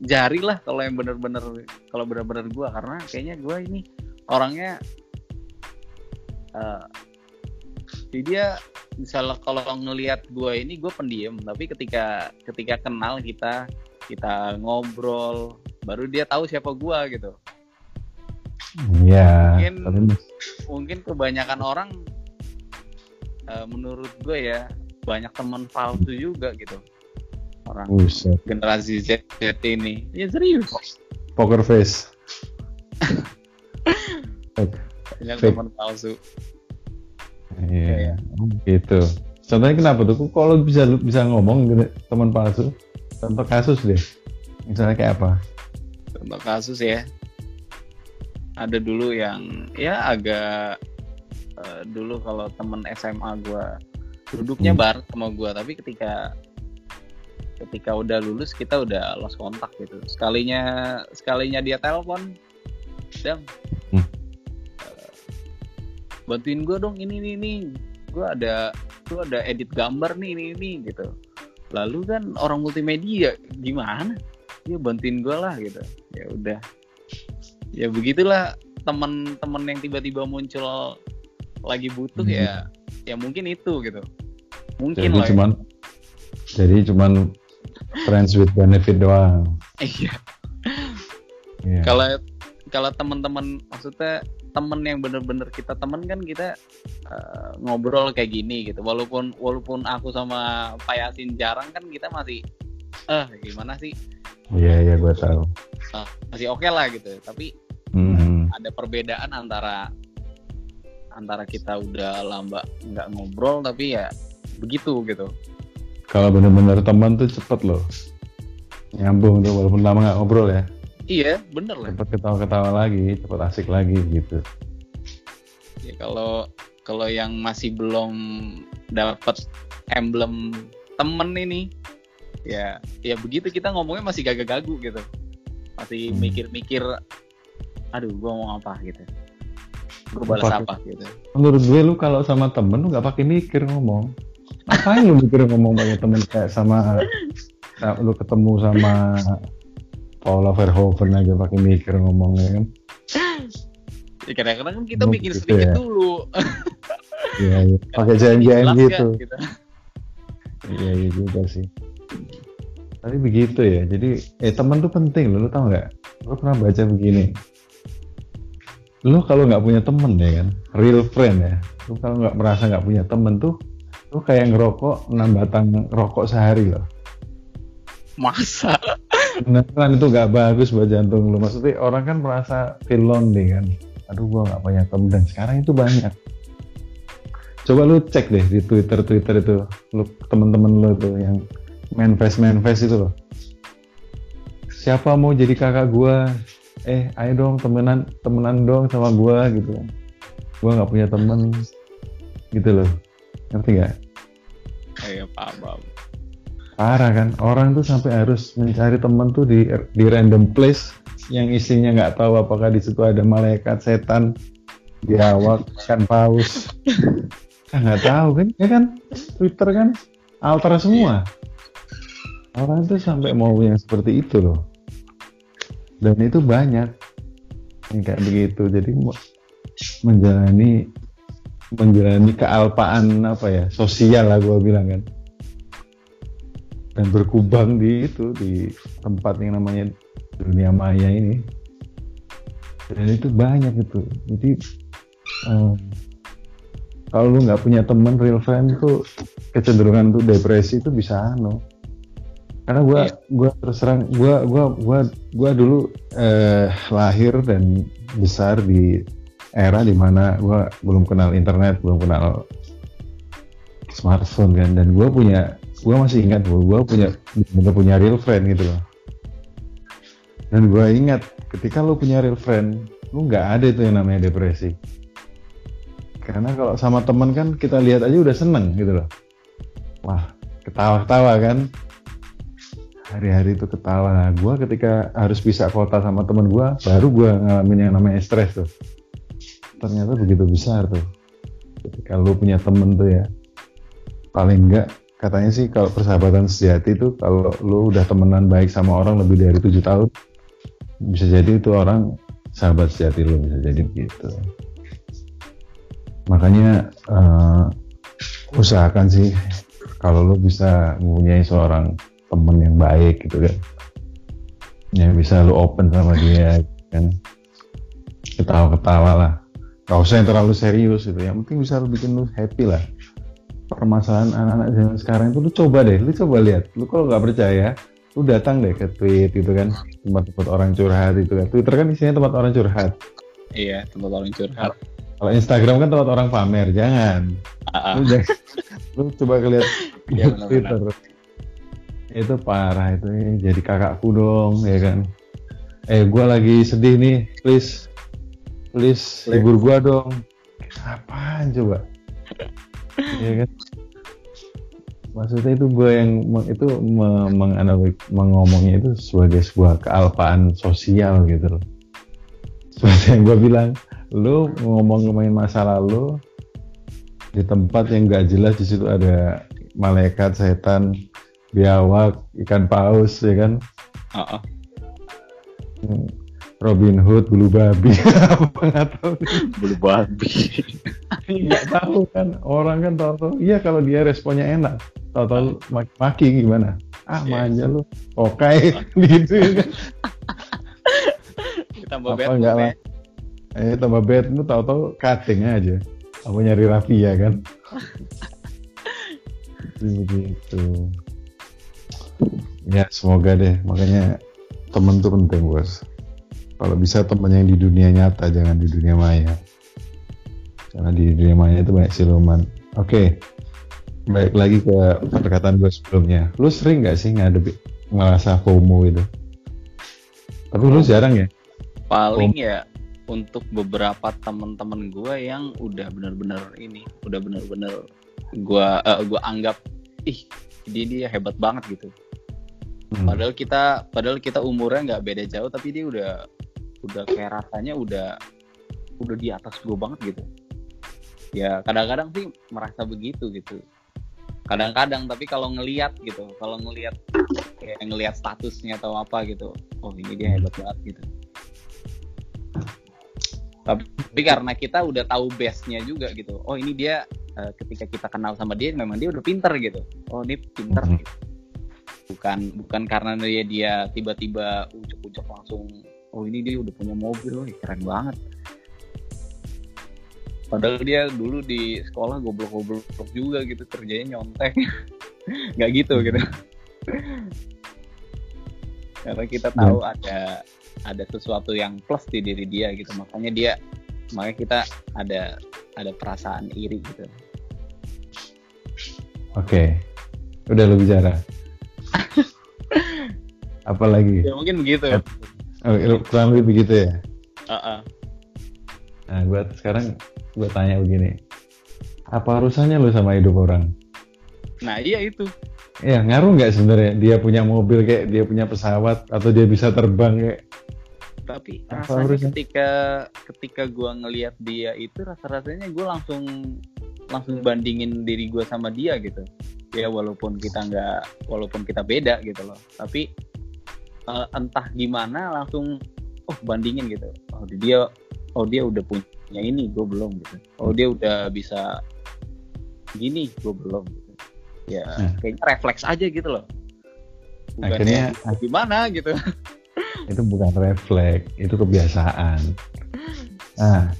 jari lah kalau yang benar-benar kalau benar-benar gue karena kayaknya gue ini orangnya uh, jadi dia misalnya kalau ngelihat gue ini gue pendiam tapi ketika ketika kenal kita kita ngobrol baru dia tahu siapa gue gitu Iya. Mungkin tapi... mungkin kebanyakan orang uh, menurut gue ya banyak teman palsu juga gitu. Orang Buset. generasi Z, Z ini. Ya serius. Poker face. banyak teman palsu. Iya, yeah. gitu. Contohnya kenapa tuh? Kalau bisa bisa ngomong gitu, teman palsu, contoh kasus deh. Misalnya kayak apa? Contoh kasus ya ada dulu yang ya agak uh, dulu kalau temen SMA gue duduknya hmm. bareng sama gue tapi ketika ketika udah lulus kita udah lost kontak gitu. Sekalinya sekalinya dia telepon dang hmm. uh, bantuin gue dong ini ini ini. Gue ada tuh ada edit gambar nih ini ini gitu. Lalu kan orang multimedia gimana? Dia bantuin gue lah gitu. Ya udah ya begitulah teman-teman yang tiba-tiba muncul lagi butuh Hmm. ya ya mungkin itu gitu mungkin jadi lah ya. cuman jadi cuman friends with benefit doang iya Iya. kalau kalau teman-teman maksudnya temen yang bener-bener kita temen kan kita eh, ngobrol kayak gini gitu walaupun walaupun aku sama Pak Yasin jarang kan kita masih eh gimana sih? Iya iya gue tahu. Eh, masih oke lah gitu. Tapi Mhm. ada perbedaan antara antara kita udah lama nggak ngobrol tapi ya begitu gitu. Kalau bener-bener teman tuh cepet loh. Nyambung tuh walaupun lama nggak ngobrol ya. Iya bener lah. Cepet ketawa-ketawa lagi cepet asik lagi gitu. Ya kalau kalau yang masih belum dapat emblem temen ini ya ya begitu kita ngomongnya masih gagak-gagu gitu. Masih Hmm. mikir-mikir aduh gua mau apa gitu. Gua balas Pakai- apa gitu. Menurut gue lu kalau sama temen lu nggak pakai mikir ngomong. Ngapain lu mikir ngomong banyak temen kayak sama sa- lu ketemu sama Paula Verhoeven aja pakai mikir ngomongnya kan? Ya kadang-kadang kan kita bikin gitu sedikit ya. dulu. Iya iya. Pakai Jelas gitu? gitu. iya iya juga sih tapi begitu ya jadi eh teman tuh penting lo lu tau nggak? Lu pernah baca begini. Lu kalau nggak punya temen ya kan real friend ya lu kalau nggak merasa nggak punya temen tuh lu kayak ngerokok 6 batang rokok sehari loh. Masa? Beneran itu nggak bagus buat jantung lu. Maksudnya orang kan merasa feel lonely kan. Aduh gua nggak punya temen. Dan sekarang itu banyak. Coba lu cek deh di twitter twitter itu lu temen-temen lu tuh yang manifest manifest itu loh. Siapa mau jadi kakak gua? Eh ayo dong temenan temenan dong sama gua gitu gua nggak punya temen gitu loh. Ngerti nggak? Kayak paham. Paham. parah kan? Orang tuh sampai harus mencari teman tuh di di random place yang isinya nggak tahu apakah di situ ada malaikat setan biawak kan paus. Ah, nggak tahu kan? Ya kan? Twitter kan? Alter semua orang tuh sampai mau yang seperti itu loh. Dan itu banyak yang kayak begitu. Jadi menjalani menjalani kealpaan apa ya sosial lah gua bilang kan. Dan berkubang di itu di tempat yang namanya dunia maya ini. Dan itu banyak itu. Jadi em, kalau lu nggak punya teman real friend tuh kecenderungan tuh depresi itu bisa anu karena gua Iya. gua terus terang gua gua gua gua dulu eh, lahir dan besar di era di mana gua belum kenal internet belum kenal smartphone kan. Dan gua punya gua masih ingat gua, gua punya bener punya real friend gitu loh. Dan gua ingat ketika lu punya real friend lu nggak ada itu yang namanya depresi. Karena kalau sama temen kan kita lihat aja udah seneng gitu loh. Wah ketawa-ketawa kan hari-hari itu ketawa. Nah gue ketika harus pisah kota sama temen gue baru gue ngalamin yang namanya stres tuh. Ternyata begitu besar tuh. Ketika lu punya temen tuh ya paling enggak katanya sih kalau persahabatan sejati itu kalau lu udah temenan baik sama orang lebih dari tujuh tahun bisa jadi itu orang sahabat sejati lu bisa jadi begitu. Makanya eh, usahakan sih kalau lu bisa mempunyai seorang temen yang baik gitu kan. Yang bisa lu open sama dia kan. Ketawa-ketawa lah. Gak usah yang terlalu serius gitu. Yang penting bisa lu bikin lu happy lah. Permasalahan anak-anak zaman sekarang itu lu coba deh lu coba lihat. Lu kalau nggak percaya lu datang deh ke tweet gitu kan. Tempat-tempat orang curhat itu kan. Twitter kan isinya tempat orang curhat. Iya tempat orang curhat. Kalau Instagram kan tempat orang pamer jangan. Ah, ah. lu, jangan, lu coba lihat benar-benar. Twitter itu parah itu jadi kakakku dong ya kan? Eh gua lagi sedih nih please. Please hibur gua dong. Apaan coba? Ya kan? Maksudnya itu gue yang itu me- menganalog mengomongnya itu sebagai sebuah kealpaan sosial gitu loh. Seperti yang gue bilang lu ngomong ngomongin masa lalu di tempat yang nggak jelas di situ ada malaikat setan biawak ikan paus ya kan? Uh -uh. Robin Hood bulu babi. Apa nggak tahu bulu babi. Nggak tahu kan. Orang kan tahu tahu iya kalau dia responnya enak. Tahu tahu maki gimana? Ah yeah. manja lu. Oke gitu ya kan. Tambah apa enggak lah. eh tambah bed lu tahu tahu cutting aja. Aku nyari rapi ya kan. Begitu ya semoga deh. Makanya temen tuh penting bos. Kalau bisa temen yang di dunia nyata jangan di dunia maya. Karena di dunia maya itu banyak siluman. Oke okay. baik lagi ke perkataan gue sebelumnya. Lu sering gak sih ngadepi ngerasa FOMO itu tapi lu jarang ya? Paling FOMO. ya untuk beberapa temen-temen gue yang udah bener-bener ini udah bener-bener gue uh, gue anggap ih dia dia hebat banget gitu hmm. padahal kita padahal kita umurnya nggak beda jauh tapi dia udah udah kayak rasanya udah udah di atas gue banget gitu ya kadang-kadang sih merasa begitu gitu kadang-kadang tapi kalau ngelihat gitu kalau ngelihat kayak ngelihat statusnya atau apa gitu oh ini dia hebat banget gitu tapi karena kita udah tahu base-nya juga gitu oh ini dia uh, ketika kita kenal sama dia memang dia udah pinter gitu oh ini pinter hmm. gitu. Bukan bukan karena dia dia tiba-tiba ujuk-ujuk langsung oh ini dia udah punya mobil keren banget. Padahal dia dulu di sekolah goblok-goblok juga gitu kerjanya nyontek. Nggak gitu gitu. Karena kita iya. tahu ada ada sesuatu yang plus di diri dia gitu. Makanya dia makanya kita ada ada perasaan iri gitu. Oke. Okay. udah lu bicara apalagi ya mungkin begitu ya Oh, kurang lebih begitu ya. Uh -uh. Nah, gue sekarang gue tanya begini, apa urusannya lo sama hidup orang? Nah, iya itu. Ya ngaruh nggak sebenarnya dia punya mobil kayak dia punya pesawat atau dia bisa terbang kayak? Tapi apa rasanya ketika ketika gue ngelihat dia itu rasa rasanya gue langsung langsung bandingin diri gue sama dia gitu. Ya walaupun kita nggak walaupun kita beda gitu loh. Tapi uh, entah gimana langsung oh bandingin gitu. Oh dia oh dia udah punya ini gue belum gitu. Oh dia udah bisa gini gue belum gitu. Ya hmm. kayaknya refleks aja gitu loh. Bukan akhirnya gimana gitu. Itu bukan refleks itu kebiasaan. Nah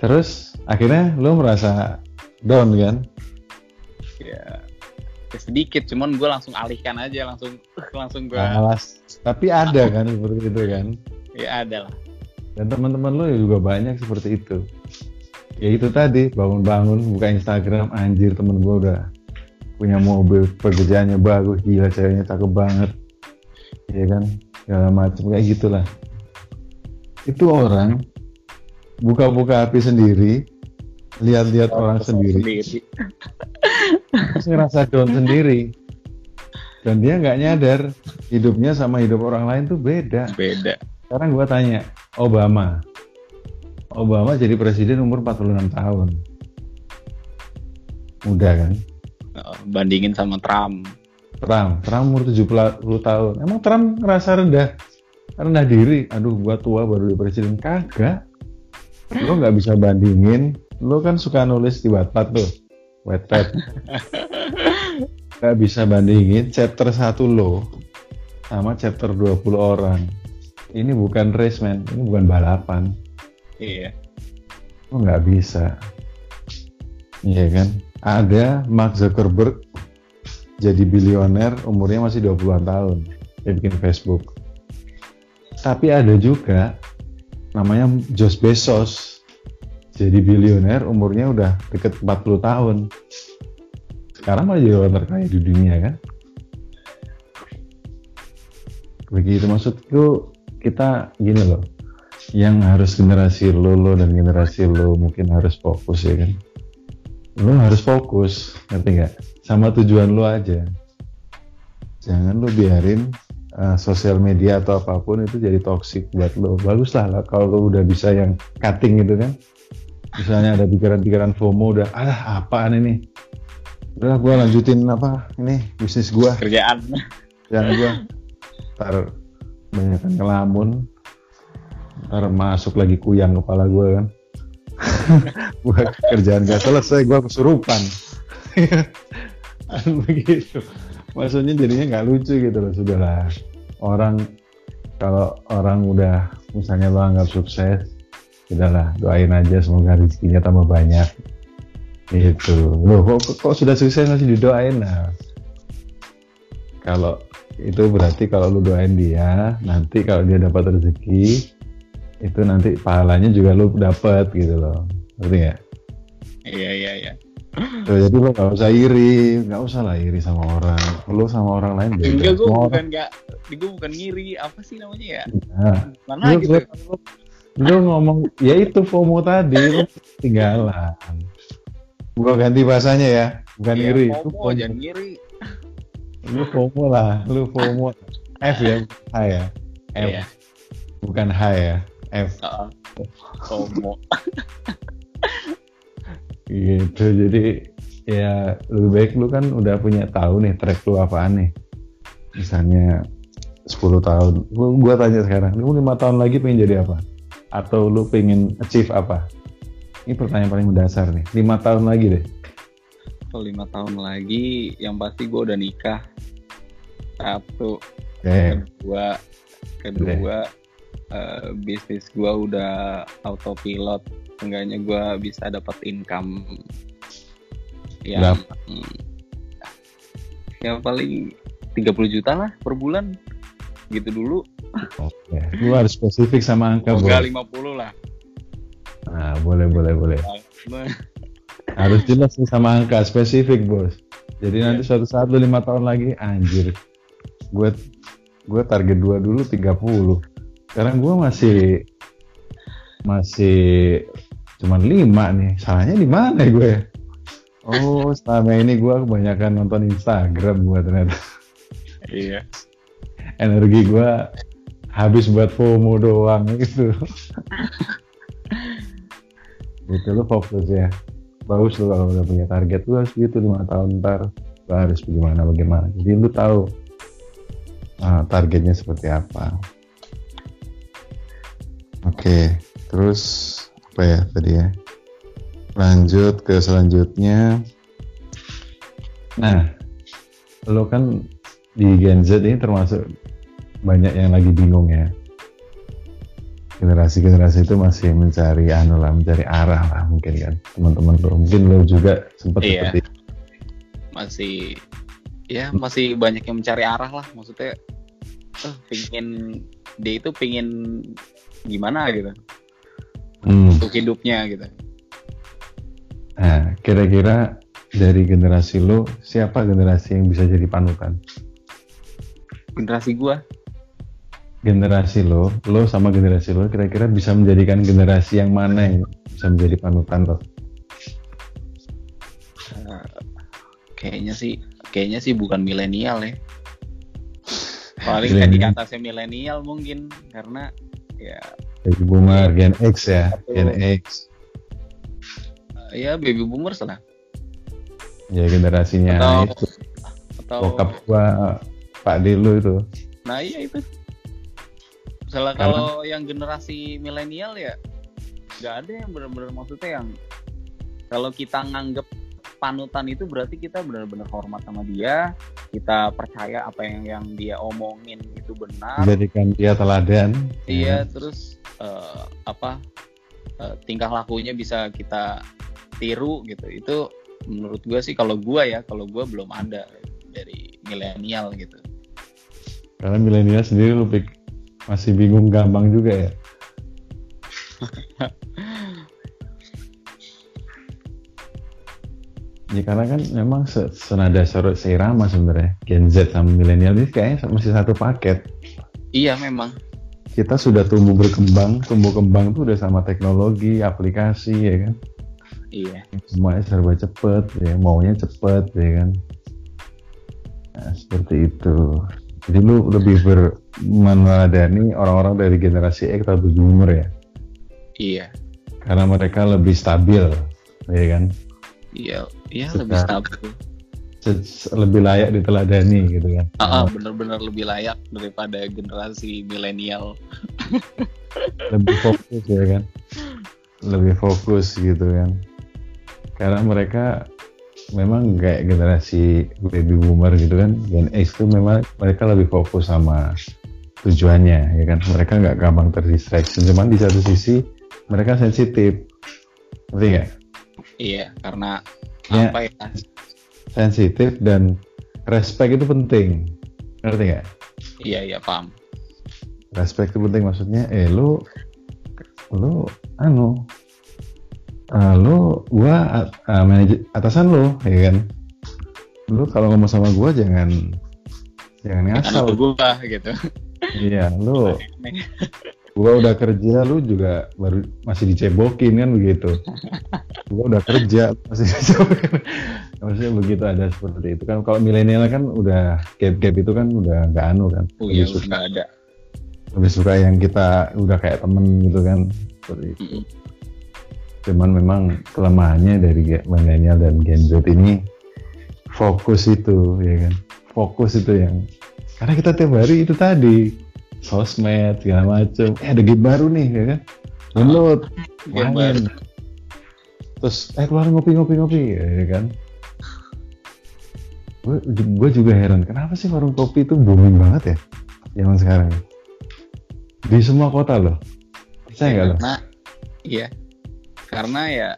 terus akhirnya lo merasa down kan? Ya ya sedikit cuman gue langsung alihkan aja langsung langsung gue alas tapi ada kan seperti itu kan? Ya ada lah. Dan teman-teman lo juga banyak seperti itu. Ya itu tadi bangun-bangun buka Instagram anjir temen gue udah punya mobil pekerjaannya bagus gila ceweknya cakep banget. Ya kan? Segala macam kayak gitulah. Itu orang buka-buka api sendiri lihat-lihat orang sendiri, sendiri. terus ngerasa down sendiri. Dan dia nggak nyadar hidupnya sama hidup orang lain tuh beda. Beda. Sekarang gue tanya Obama. Obama jadi presiden umur 46 tahun. Muda kan? Oh, bandingin sama Trump. Trump. Trump umur 70 tahun. Emang Trump ngerasa rendah? Rendah diri. Aduh gua tua baru jadi presiden. Kagak. Lo nggak bisa bandingin. Lo kan suka nulis di Wattpad tuh Wattpad. Gak bisa bandingin chapter 1 lo sama chapter 20 orang. Ini bukan race man, ini bukan balapan. Iya. Lo nggak bisa. Iya kan? Ada Mark Zuckerberg jadi bilioner umurnya masih 20-an tahun. Dia bikin Facebook. Tapi ada juga namanya Josh Bezos jadi bilioner umurnya udah deket 40 tahun. Sekarang malah jadi orang terkaya di dunia kan? Begitu maksudku kita gini loh. Yang harus generasi lo lo dan generasi lo mungkin harus fokus ya kan? Lo harus fokus ngerti nggak? Sama tujuan lo aja. Jangan lo biarin uh, sosial media atau apa pun itu jadi toxic buat lo. Bagus lah kalau lo udah bisa yang cutting gitu kan misalnya ada pikiran-pikiran FOMO udah ah apaan ini? Udah gue lanjutin apa ini bisnis gue kerjaan. Kerjaan gue ntar banyak kelamun ntar masuk lagi kuyang kepala gue kan. Gue kerjaan gak selesai gue kesurupan. Begitu. Maksudnya jadinya nggak lucu gitu loh sudahlah. Orang kalau orang udah misalnya lo anggap sukses udahlah doain aja semoga rezekinya tambah banyak. Gitu. Loh kok, kok sudah sukses masih didoain? Nah kalau itu berarti kalau lu doain dia nanti kalau dia dapat rezeki itu nanti pahalanya juga lu dapat gitu loh. Ngerti ya iya iya iya. Tuh, jadi lo gak usah iri, gak usah lah iri sama orang. Lo sama orang lain beda. enggak gue bukan nggak gue bukan ngiri apa sih namanya ya? Nah, mana gitu lu, lu ngomong ya itu FOMO tadi lu ketinggalan. Gua ganti bahasanya ya, bukan Iya, iri. Lu FOMO, FOMO. jangan ngiri Lu FOMO lah, lu FOMO. F ya, H ya. F, Iya. bukan H ya. F. Heeh. FOMO Gitu. Jadi ya lebih baik lu kan udah punya tahu nih track lu apaan nih. Misalnya 10 tahun. Gua, gua tanya sekarang, lu lima tahun lagi pengen jadi apa? Atau lu pengen achieve apa? Ini pertanyaan paling mendasar nih. Lima tahun lagi deh. kalau lima tahun lagi yang pasti gue udah nikah satu Oke. kedua kedua eh, bisnis gue udah autopilot enggaknya gue bisa dapat income yang hmm, yang paling 30 juta lah per bulan gitu dulu Oke. Lu harus spesifik sama angka, semoga Bos. 50 lah Nah, boleh, boleh, boleh. Harus jelas nih sama angka spesifik, Bos. Jadi Iya. nanti suatu saat lu lima tahun lagi, anjir. Gue gue target dua dulu 30. Sekarang gue masih masih cuman lima nih. Salahnya di mana ya gue? Oh, selama ini gue kebanyakan nonton Instagram gue ternyata. iya Energi gue habis buat FOMO doang gitu. gitu lu fokus ya. Bagus lu kalau udah punya target lu harus gitu lima tahun ntar lu harus bagaimana bagaimana. Jadi lu tahu ah, targetnya seperti apa. Oke, terus apa ya tadi ya? Lanjut ke selanjutnya. Nah, lo kan di Gen Z ini termasuk banyak yang lagi bingung ya. Generasi-generasi itu masih mencari anu lah, mencari arah lah mungkin kan teman-teman lo. Mungkin lo juga sempat Iya. seperti masih ya masih banyak yang mencari arah lah maksudnya eh pingin dia itu pingin gimana gitu Hmm. untuk hidupnya gitu Nah, kira-kira dari generasi lo siapa generasi yang bisa jadi panutan? Generasi gua Generasi lo, lo sama generasi lo kira-kira bisa menjadikan generasi yang mana yang bisa menjadi panutan lo? eh, kayaknya sih kayaknya sih bukan milenial ya paling kayak di Milenial. mungkin karena ya Baby boomer, Gen X ya, Gen X. ya baby boomers lah Ya generasinya Atau- itu. atau Bokap gua Pak Dilo itu. nah iya itu. Misalnya Karena- kalau yang generasi milenial ya nggak ada yang benar-benar maksudnya yang kalau kita nganggep panutan itu berarti kita benar-benar hormat sama dia kita percaya apa yang yang dia omongin itu benar. Menjadikan dia teladan. iya. terus eh, apa eh, tingkah lakunya bisa kita tiru gitu. Itu menurut gua sih kalau gua ya kalau gua belum ada dari milenial gitu Karena milenial sendiri lu pik- masih bingung gampang juga ya. Ya karena kan memang se- senada serut seirama sebenarnya Gen Z sama milenial ini kayaknya masih satu paket. iya memang Kita sudah tumbuh berkembang, tumbuh kembang tuh udah sama teknologi, aplikasi ya kan. iya Semuanya serba cepet, ya maunya cepet ya kan. Nah, seperti itu. Jadi lu lebih ber meneladani orang-orang dari generasi X atau boomer ya. iya. Karena mereka lebih stabil ya kan? Iya iya lebih stabil. lebih layak diteladani gitu kan? Ah ah, bener-bener lebih layak daripada generasi milenial. Lebih fokus ya kan? Lebih fokus gitu kan? Karena mereka memang kayak generasi baby boomer gitu kan Gen X itu memang mereka lebih fokus sama tujuannya ya kan? Mereka nggak gampang terdistraction cuman di satu sisi mereka sensitif. Ngerti nggak? Iya karena Ya. apa ya? Sensitif dan respect itu penting. Ngerti nggak? Iya iya paham. Respect itu penting. Maksudnya eh lu lu anu ah, lu gua uh, manajer atasan lu ya kan? Lu kalau ngomong sama gua jangan jangan ngasal. gua gitu. Iya lu gua udah kerja lu juga baru masih dicebokin kan begitu? Gua udah kerja masih dicebokin. Maksudnya begitu ada seperti itu. Kan kalau milenial kan udah gap gap itu kan udah nggak anu kan? Oh iya suka ada. lebih suka yang kita udah kayak temen gitu kan? Seperti itu. Cuman memang kelemahannya dari milenial dan Gen Z ini fokus itu ya kan? Fokus itu yang karena kita tiap hari itu tadi sosmed segala macem. Eh ada game baru nih ya kan? Download. Main. Terus eh keluar ngopi ngopi ngopi ya kan? Gue juga heran kenapa sih warung kopi itu booming banget ya zaman sekarang? Di semua kota loh. Percaya nggak lo? Karena iya karena ya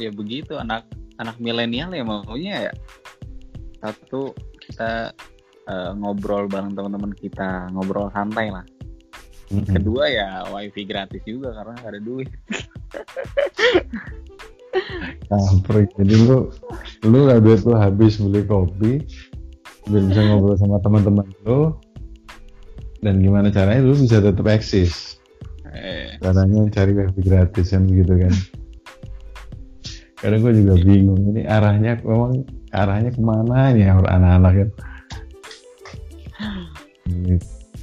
ya begitu anak anak milenial ya maunya ya satu kita eh, ngobrol bareng teman-teman kita ngobrol santai lah. Mm-mm. kedua ya wifi gratis juga karena nggak ada duit. Kampret. Jadi lu lu lah duit lu habis beli kopi biar bisa ngobrol sama teman-teman lu. Dan gimana caranya lu bisa tetap eksis? Eh, caranya cari wifi gratis kan begitu kan kadang gue juga bingung ini arahnya memang arahnya ke mana ini ya anak-anak kan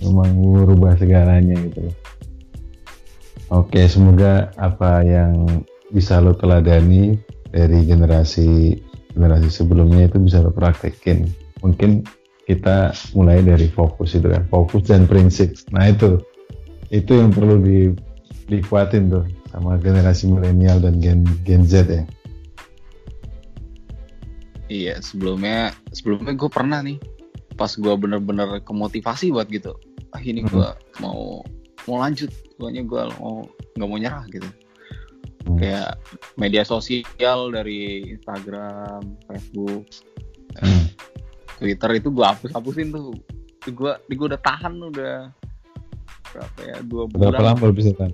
memang merubah segalanya gitu. Oke semoga apa yang bisa lo teladani dari generasi generasi sebelumnya itu bisa lo praktekin. Mungkin kita mulai dari fokus itu kan fokus dan prinsip. Nah itu itu yang perlu di dikuatin tuh sama generasi milenial dan gen gen Z ya iya sebelumnya sebelumnya gue pernah nih pas gue bener-bener kemotivasi buat gitu ah ini Hmm. gue mau mau lanjut pokoknya gue mau nggak mau nyerah gitu Hmm. kayak media sosial dari Instagram, Facebook, Hmm. Twitter itu gue hapus hapusin tuh. Itu gue, gue udah tahan udah berapa ya dua berapa bulan, lama lo bisa tahan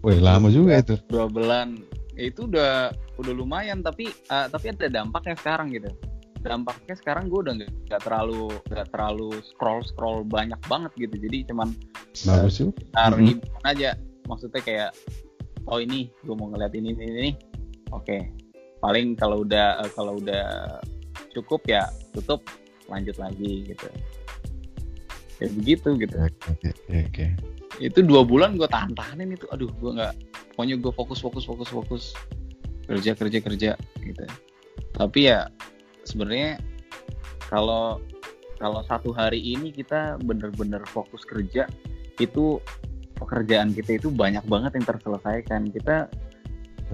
Wih lama juga itu dua bulan. Ya, itu udah udah lumayan tapi eh, tapi ada dampaknya sekarang gitu. Dampaknya sekarang gue udah nggak terlalu nggak terlalu scroll scroll banyak banget gitu. Jadi cuman bagus sih. Mhm. hiburan aja. Maksudnya kayak oh ini gue mau ngeliat ini ini ini. Oke. Paling kalau udah eh, kalau udah cukup ya tutup lanjut lagi gitu. Ya begitu gitu. Oke oke oke itu dua bulan gue tahan tahanin itu. Aduh gue nggak pokoknya gue fokus fokus fokus fokus. Kerja kerja kerja gitu. Tapi ya sebenarnya kalau kalau satu hari ini kita bener-bener fokus kerja itu pekerjaan kita itu banyak banget yang terselesaikan. Kita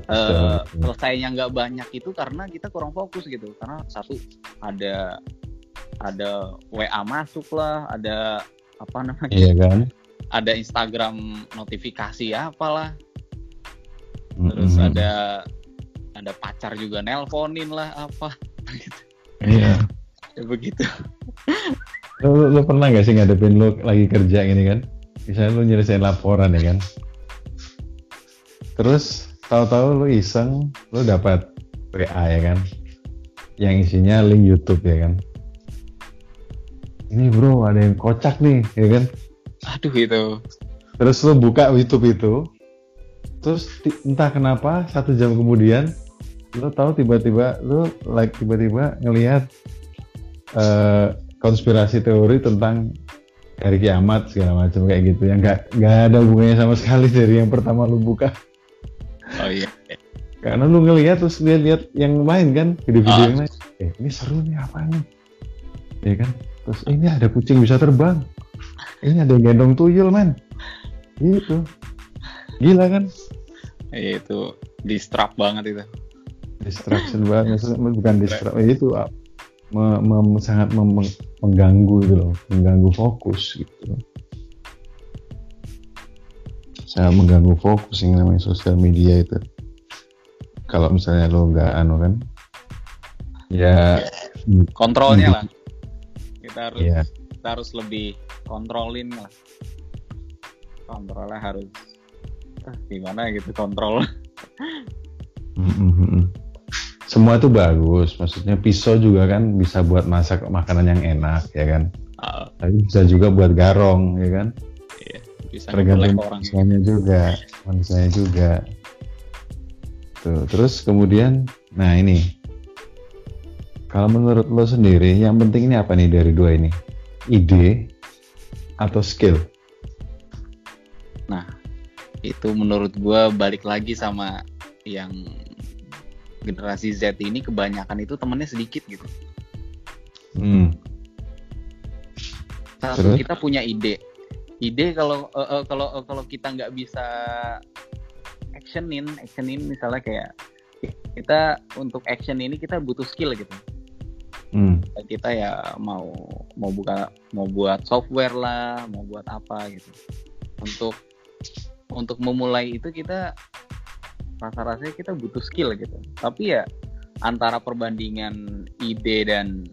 eh, selesainya nggak banyak itu karena kita kurang fokus gitu. Karena satu ada ada WA masuk lah ada apa namanya? Iya kan ada Instagram notifikasi apalah. Terus Mm-mm. ada ada pacar juga nelponin lah apa gitu. Iya. Ya begitu. Lo, lo- lo pernah gak sih ngadepin lo lagi kerja gini kan? Misalnya lo nyelesain laporan ya kan? Terus tahu-tahu lo iseng lo dapat WA ya kan? Yang isinya link YouTube ya kan? Ini bro ada yang kocak nih ya kan aduh itu terus lo buka YouTube itu. Terus entah kenapa satu jam kemudian lo tahu tiba-tiba lo like tiba-tiba ngelihat eh, konspirasi teori tentang hari kiamat segala macam kayak gitu. Yang nggak nggak ada hubungannya sama sekali dari yang pertama lo buka. Oh iya. Karena lu ngeliat terus lihat-lihat yang lain kan? Video-video Ah. yang lain. Eh ini seru nih apa nih? Ya kan? Terus "Eh, ini ada kucing bisa terbang ini ada yang gendong tuyul men. Gitu. Gila kan? Iya, itu distrap banget itu. Distraction banget bukan distract itu ah, me- me- sangat mem- mengganggu gitu loh mengganggu fokus gitu sangat mengganggu fokus yang namanya sosial media itu. Kalau misalnya lo nggak anu kan ya kontrolnya Hmm. lah. Kita harus ya kita harus lebih kontrolin lah. Kontrolnya harus ah, gimana gitu kontrol? Mm, mm, mm, mm. semua itu bagus maksudnya pisau juga kan bisa buat masak makanan yang enak ya kan? Ah, tapi bisa juga buat garong ya kan? Bisa tergantung manusianya juga manusianya juga. Tuh terus kemudian nah ini. Kalau menurut lo sendiri yang penting ini apa nih dari dua ini ide atau skill itu menurut gua balik lagi sama yang generasi Z ini kebanyakan itu temennya sedikit gitu hmm. satu Terus? kita punya ide ide kalau eh, eh, kalau eh, kalau kita nggak bisa actionin actionin misalnya kayak kita untuk action ini kita butuh skill gitu Hmm. kita ya mau mau buka mau buat software lah mau buat apa gitu. Untuk untuk memulai itu kita rasa-rasanya kita butuh skill gitu. Tapi ya antara perbandingan ide dan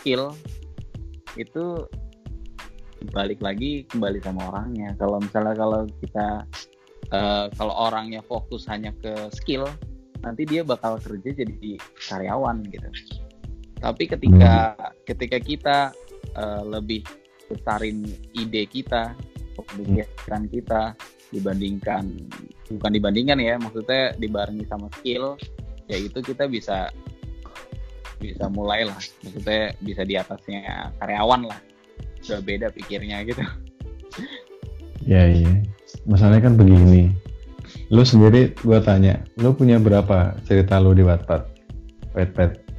skill itu balik lagi kembali sama orangnya. Kalau misalnya kalau kita eh, kalau orangnya fokus hanya ke skill nanti dia bakal kerja jadi karyawan gitu tapi ketika ketika kita eh, lebih besarin ide kita pemikiran kita dibandingkan bukan dibandingkan ya maksudnya dibarengi sama skill ya itu kita bisa bisa mulai lah. Maksudnya bisa di atasnya karyawan lah. Udah beda pikirnya gitu. Ya iya masalahnya kan begini. Lo sendiri gua tanya lo punya berapa cerita lo di Wattpad? Wattpad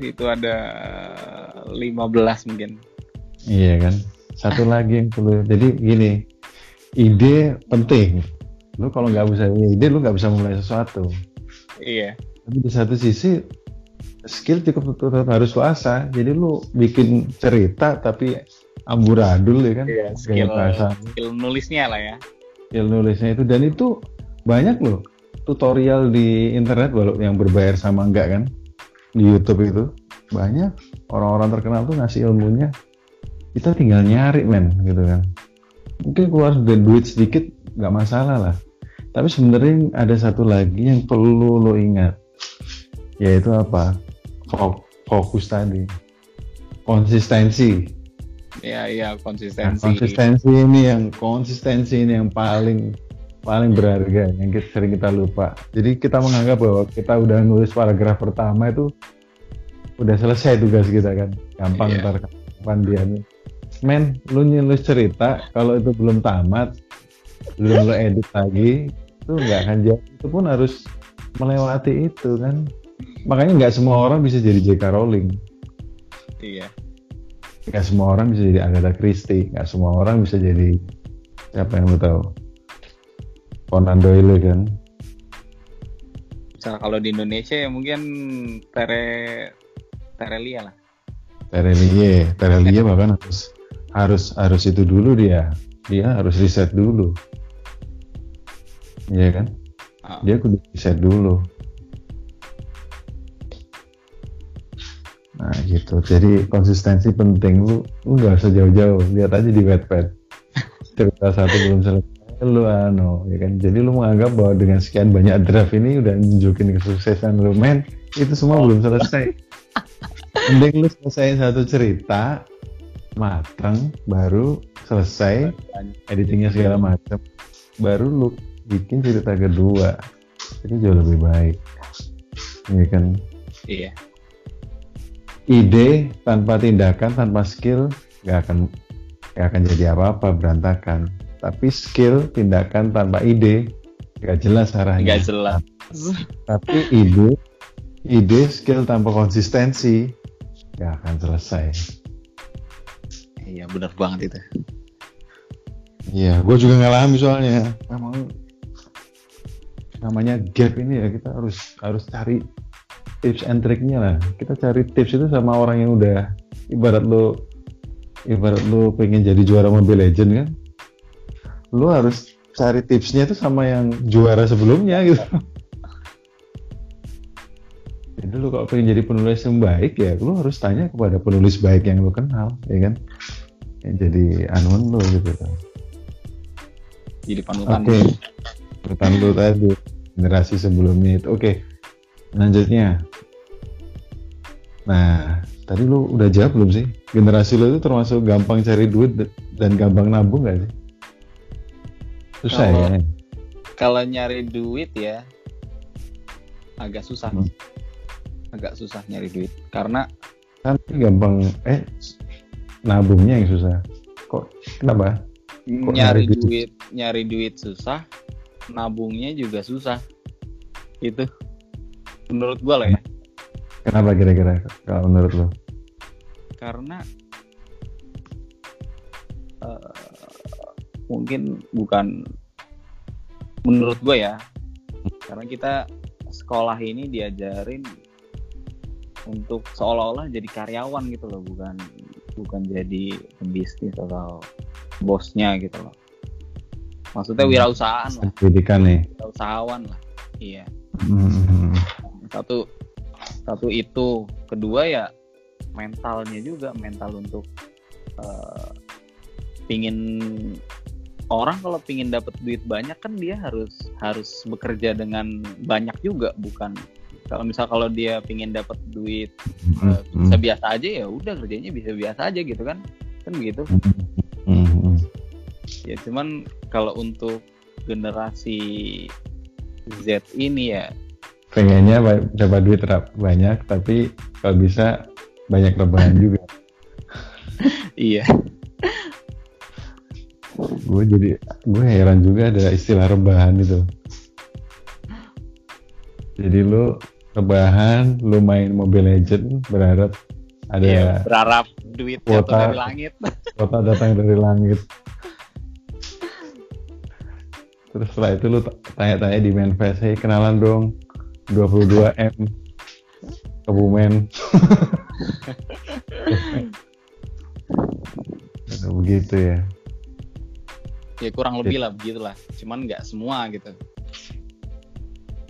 itu ada 15 mungkin Iya kan. Satu lagi yang perlu. Jadi gini, ide penting. Lu kalau nggak bisa punya ide, lu nggak bisa mulai sesuatu. iya Tapi di satu sisi, skill cukup tetap harus lu asah. Jadi lu bikin cerita tapi amburadul ya kan. Iya, skill bahasa, skill nulisnya lah ya skill nulisnya itu. Dan itu banyak loh tutorial di internet walau yang berbayar sama enggak kan di YouTube itu banyak orang-orang terkenal tuh ngasih ilmunya. Kita tinggal nyari men gitu kan. Mungkin keluar dari duit sedikit nggak masalah lah. Tapi sebenarnya ada satu lagi yang perlu lo ingat yaitu apa? Fo- fokus tadi. Konsistensi. Iya iya Nah, konsistensi. konsistensi ini yang konsistensi ini yang paling paling berharga yang kita, sering kita lupa. Jadi kita menganggap bahwa kita udah nulis paragraf pertama itu udah selesai tugas kita kan, gampang Iya. ntar nih. Men, lu nulis cerita kalau itu belum tamat, belum lo edit lagi, itu nggak akan jadi. Itu pun harus melewati itu kan. Makanya nggak semua orang bisa jadi J.K. Rowling iya nggak semua orang bisa jadi Agatha Christie nggak semua orang bisa jadi siapa yang lu tahu Conan Doyle kan? Misal kalau di Indonesia ya mungkin Tere Terelia lah. Terelie Terelie bahkan harus harus harus itu dulu dia. Dia harus riset dulu. Iya kan? Ah, dia kudu riset dulu. Nah gitu. Jadi konsistensi penting lu lu nggak usah jauh-jauh. Lihat aja di Wattpad cerita satu belum selesai lu ano ya kan? Jadi lu menganggap bahwa dengan sekian banyak draft ini udah nunjukin kesuksesan lu men itu semua belum selesai. Mending lu selesai satu cerita matang baru selesai editingnya segala macam baru lu bikin cerita kedua. Itu jauh lebih baik. Ya kan? Iya. Ide tanpa tindakan tanpa skill nggak akan nggak akan jadi apa-apa berantakan tapi skill tindakan tanpa ide Gak jelas arahnya. Gak jelas. Tapi ide, ide skill tanpa konsistensi gak akan selesai. Iya benar banget itu. Iya, gue juga ngalami soalnya. Emang namanya gap ini ya kita harus harus cari tips and triknya lah. Kita cari tips itu sama orang yang udah ibarat lo ibarat lo pengen jadi juara Mobile Legend kan, lo harus cari tipsnya itu sama yang juara sebelumnya gitu. Jadi lo kalau pengen jadi penulis yang baik ya, lo harus tanya kepada penulis baik yang lo kenal, ya kan? Yang jadi anuan lo gitu kan. Jadi panutan. Oke, panutan lo tadi generasi sebelumnya itu. Oke, lanjutnya. Nah, tadi lo udah jawab belum sih? Generasi lo itu termasuk gampang cari duit dan gampang nabung gak sih? Susah Kalau- ya? Kalau nyari duit ya agak susah. Hmm. Agak susah nyari duit karena Kan gampang, eh nabungnya yang susah. Kok kenapa? Kok nyari nyari duit? duit nyari duit susah, nabungnya juga susah. Itu menurut gua lah ya. Kenapa kira-kira kalau menurut lo? karena eh, mungkin bukan menurut gue ya karena kita sekolah ini diajarin untuk seolah-olah jadi karyawan gitu loh bukan bukan jadi pembisnis atau bosnya gitu loh maksudnya Hmm. wirausahaan lah Pendidikan nih. wirausahawan lah iya Hmm. satu satu itu kedua ya mentalnya juga mental untuk eh, pingin orang kalau pingin dapat duit banyak kan dia harus harus bekerja dengan banyak juga bukan kalau misal kalau dia pingin dapat duit Hmm. eh, bisa biasa aja ya udah kerjanya bisa biasa aja gitu kan kan begitu Hmm. Hmm. ya cuman kalau untuk generasi Z ini ya pengennya dapat duit banyak tapi kalau bisa banyak rebahan juga iya gue jadi gue heran juga ada istilah rebahan itu jadi lu rebahan lu main Mobile Legend berharap ada Iya, berharap duit jatuh Kuota. dari langit. kota datang dari langit terus setelah itu lu tanya-tanya di manifest hey kenalan dong 22 M Kebumen Ada begitu ya Ya kurang lebih lah begitulah. Cuman nggak semua gitu.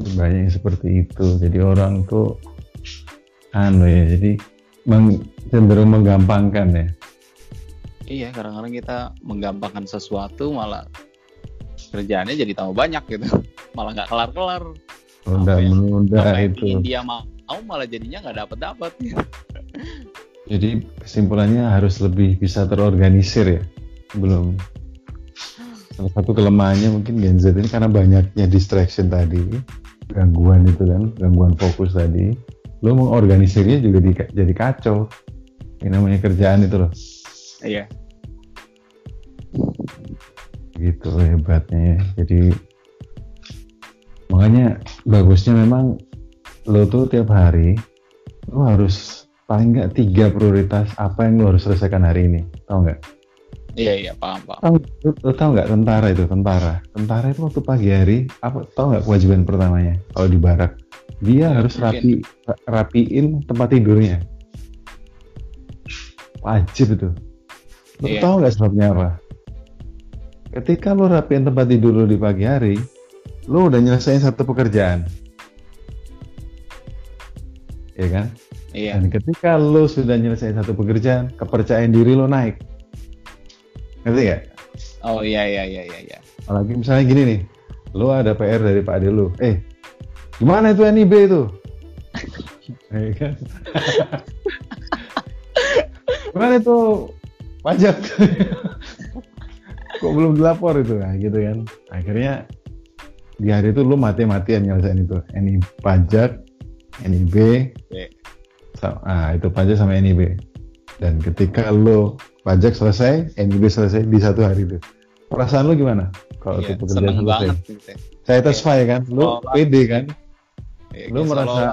banyak yang seperti itu jadi orang tuh anu ya jadi meng- cenderung menggampangkan ya Iya, kadang-kadang kita menggampangkan sesuatu malah kerjaannya jadi tambah banyak gitu. Malah nggak kelar-kelar. menunda Apa ya? menunda yang itu dia mau malah jadinya nggak dapet-dapet. jadi kesimpulannya harus lebih bisa terorganisir ya belum salah satu kelemahannya mungkin Gen Z ini karena banyaknya distraction tadi gangguan itu kan gangguan fokus tadi. Lo mengorganisirnya juga di- jadi kacau. Ini namanya kerjaan itu loh. Iya. gitu hebatnya ya. jadi makanya bagusnya memang lo tuh tiap hari lo harus paling nggak tiga prioritas apa yang lo harus selesaikan hari ini. Tau nggak Iya, iya, paham, paham. lo tau nggak tentara itu tentara tentara itu waktu pagi hari apa tau nggak kewajiban pertamanya kalau di barak dia harus mungkin. rapi rapiin tempat tidurnya wajib itu lo Iya. tau nggak sebabnya apa ketika lo rapiin tempat tidur lo di pagi hari lo udah nyelesain satu pekerjaan ya kan Iya. dan ketika lo sudah nyelesain satu pekerjaan kepercayaan diri lo naik ngerti gak? Oh iya, iya, iya, iya, iya. Apalagi misalnya gini nih, lo ada PR dari Pak Ade lo, eh gimana itu NIB itu? Eh, kan? gimana itu pajak? Kok belum dilapor itu? Nah gitu kan. Akhirnya di hari itu lo mati-matian nyelesain itu. NIB pajak, NIB, Oke. sa- ah, itu pajak sama NIB. Dan ketika lo pajak selesai, NIB selesai di satu hari itu. perasaan lu gimana kalau Iya, tuh pekerjaan selesai? banget gitu ya. saya satisfy kan? Lu seolah- pede kan? Iya, kayak merasa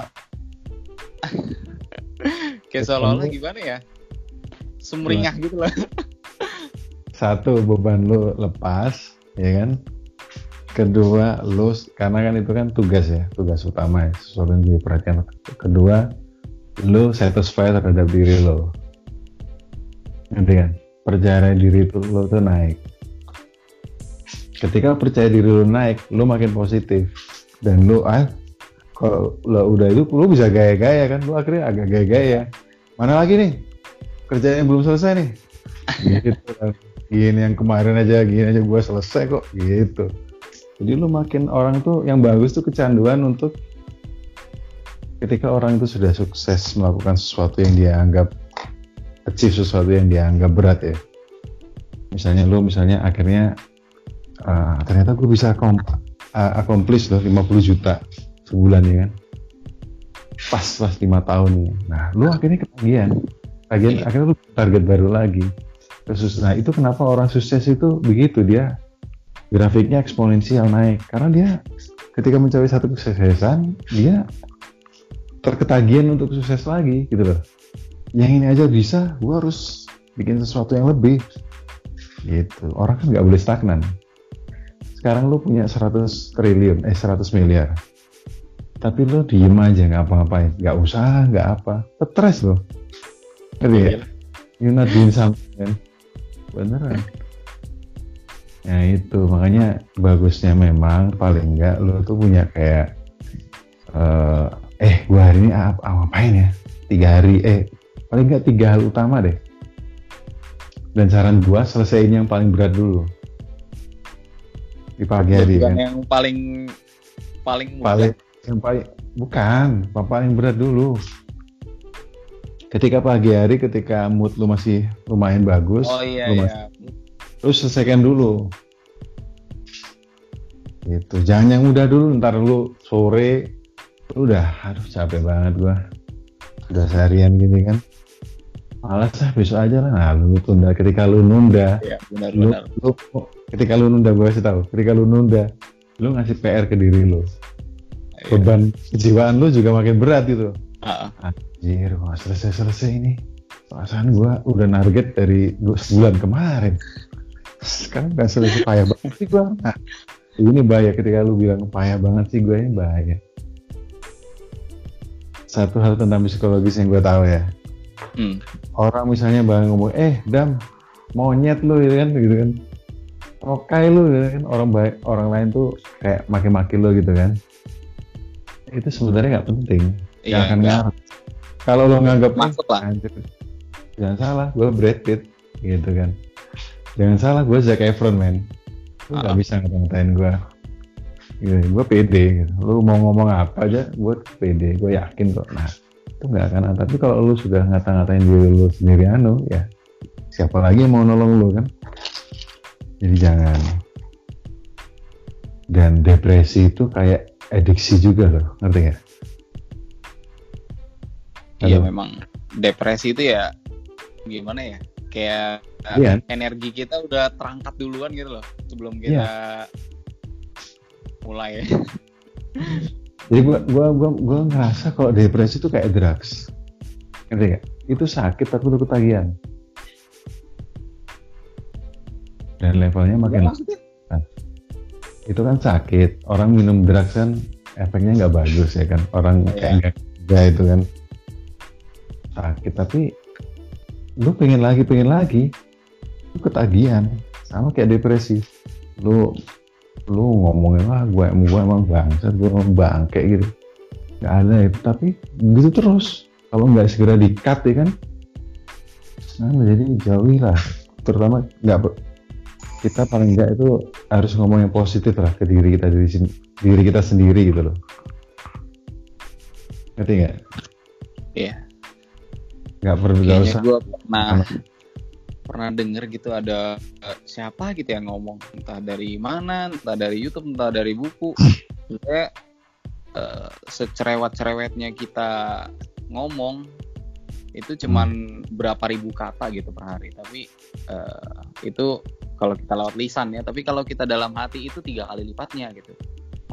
kayak seolah-olah gimana ya? Sumringah gitu lah satu beban lu lepas ya kan? Kedua lu karena kan itu kan tugas ya tugas utama ya sesuatu yang diperhatikan. Kedua lu satisfied terhadap diri lo ngerti kan percaya diri itu lo tuh naik. Ketika percaya diri lo naik lo makin positif. Dan lo ah kalau lo udah itu lo bisa gaya-gaya kan lo akhirnya agak gaya-gaya. Mana lagi nih? Kerjaan yang belum selesai nih. Gitu kan. Gini yang kemarin aja gini aja gue selesai kok. Gitu. Jadi lu makin orang tuh yang bagus tuh kecanduan untuk ketika orang itu sudah sukses melakukan sesuatu yang dia anggap achieve sesuatu yang dia anggap berat ya. Misalnya lu misalnya akhirnya uh, ternyata gue bisa uh, accomplish loh 50 juta sebulan ya kan. Pas pas lima tahun ya. nah lu akhirnya ketagihan Iya. akhirnya lu target baru lagi. Terus, nah itu kenapa orang sukses itu begitu? Dia grafiknya eksponensial naik. Karena dia ketika mencapai satu kesuksesan dia terketagihan untuk sukses lagi gitu loh yang ini aja bisa gua harus bikin sesuatu yang lebih. Gitu. Orang kan nggak boleh stagnan. Sekarang lu punya 100 triliun eh 100 miliar. Tapi lu diem aja nggak apa-apain. Nggak usah nggak apa. Stres lo ngerti ya? You're not doing something. Man. beneran. Ya itu. Makanya bagusnya memang paling enggak lo tuh punya kayak eh, eh gua hari ini apa, ngapain ya? Tiga hari eh paling enggak tiga hal utama deh. Dan saran gua selesaiin yang paling berat dulu. Di pagi hari kan yang paling paling mudah. paling yang paling bukan. Yang paling berat dulu. Ketika pagi hari ketika mood lu masih lumayan bagus oh iya lu iya. masih- lu selesaikan dulu. Gitu. Jangan yang mudah dulu ntar lu sore lu udah aduh capek banget gua. Udah seharian gini kan malas lah besok aja lah. Nah lu tunda ketika lu nunda. Iya benar lu, benar. lu ketika lu nunda gue kasih tahu. Ketika lu nunda lu ngasih PR ke diri lu. Iya. beban kejiwaan lu juga makin berat gitu. Ah. anjir gua selesai selesai ini. Perasaan gua udah target dari sebulan kemarin. Sekarang nggak selesai payah banget sih gua. Nah, ini bahaya ketika lu bilang payah banget sih gue ini bahaya. Satu hal tentang psikologis yang gue tahu ya Hmm. orang misalnya bahkan ngomong eh dam monyet lu gitu kan gitu kan. Lu gitu kan. Orang baik orang lain tuh kayak maki-maki lu gitu kan. Itu sebenarnya nggak penting. Iya, akan ngaruh kalau lo nganggap Masuk lah. anjir, jangan salah gue Brad Pitt gitu kan. Jangan salah gue Zac Efron men. Lu nggak Ah. bisa ngata-ngatain gue gitu, gue pede gitu. lu mau ngomong apa aja gue pede gue yakin kok. Nah itu nggak akan tapi kalau lu sudah ngata-ngatain diri lu sendiri anu ya siapa lagi yang mau nolong lu kan? Jadi jangan. Dan depresi itu kayak adiksi juga loh ngerti nggak? Iya memang. Depresi itu ya gimana ya? Kayak uh, Iya. energi kita udah terangkat duluan gitu loh sebelum Iya. kita mulai Jadi gua gua gua gua ngerasa kalau depresi itu kayak drugs. Ngerti gak? Itu sakit tapi lu ketagihan. Dan levelnya makin maksudnya itu kan sakit. Orang minum drugs kan efeknya nggak bagus ya kan. Orang Iya. kayak nggak kerja itu kan sakit tapi lu pengen lagi pengen lagi lu ketagihan sama kayak depresi lu lu ngomongin wah gue gue emang bangsat gue emang bangke gitu. Nggak ada itu tapi gitu terus. Kalau nggak segera di cut ya kan? Nah jadi jauhilah terutama nggak kita paling nggak itu harus ngomong yang positif lah ke diri kita diri, diri kita sendiri gitu loh. Ngerti nggak? Iya. nggak perlu nggak usah. gue pernah pernah denger gitu ada eh, siapa gitu yang ngomong entah dari mana entah dari YouTube entah dari buku. Sebenarnya eh, secerewet-cerewetnya kita ngomong itu cuman berapa ribu kata gitu per hari. Tapi eh, itu kalau kita lewat lisan ya tapi kalau kita dalam hati itu tiga kali lipatnya gitu.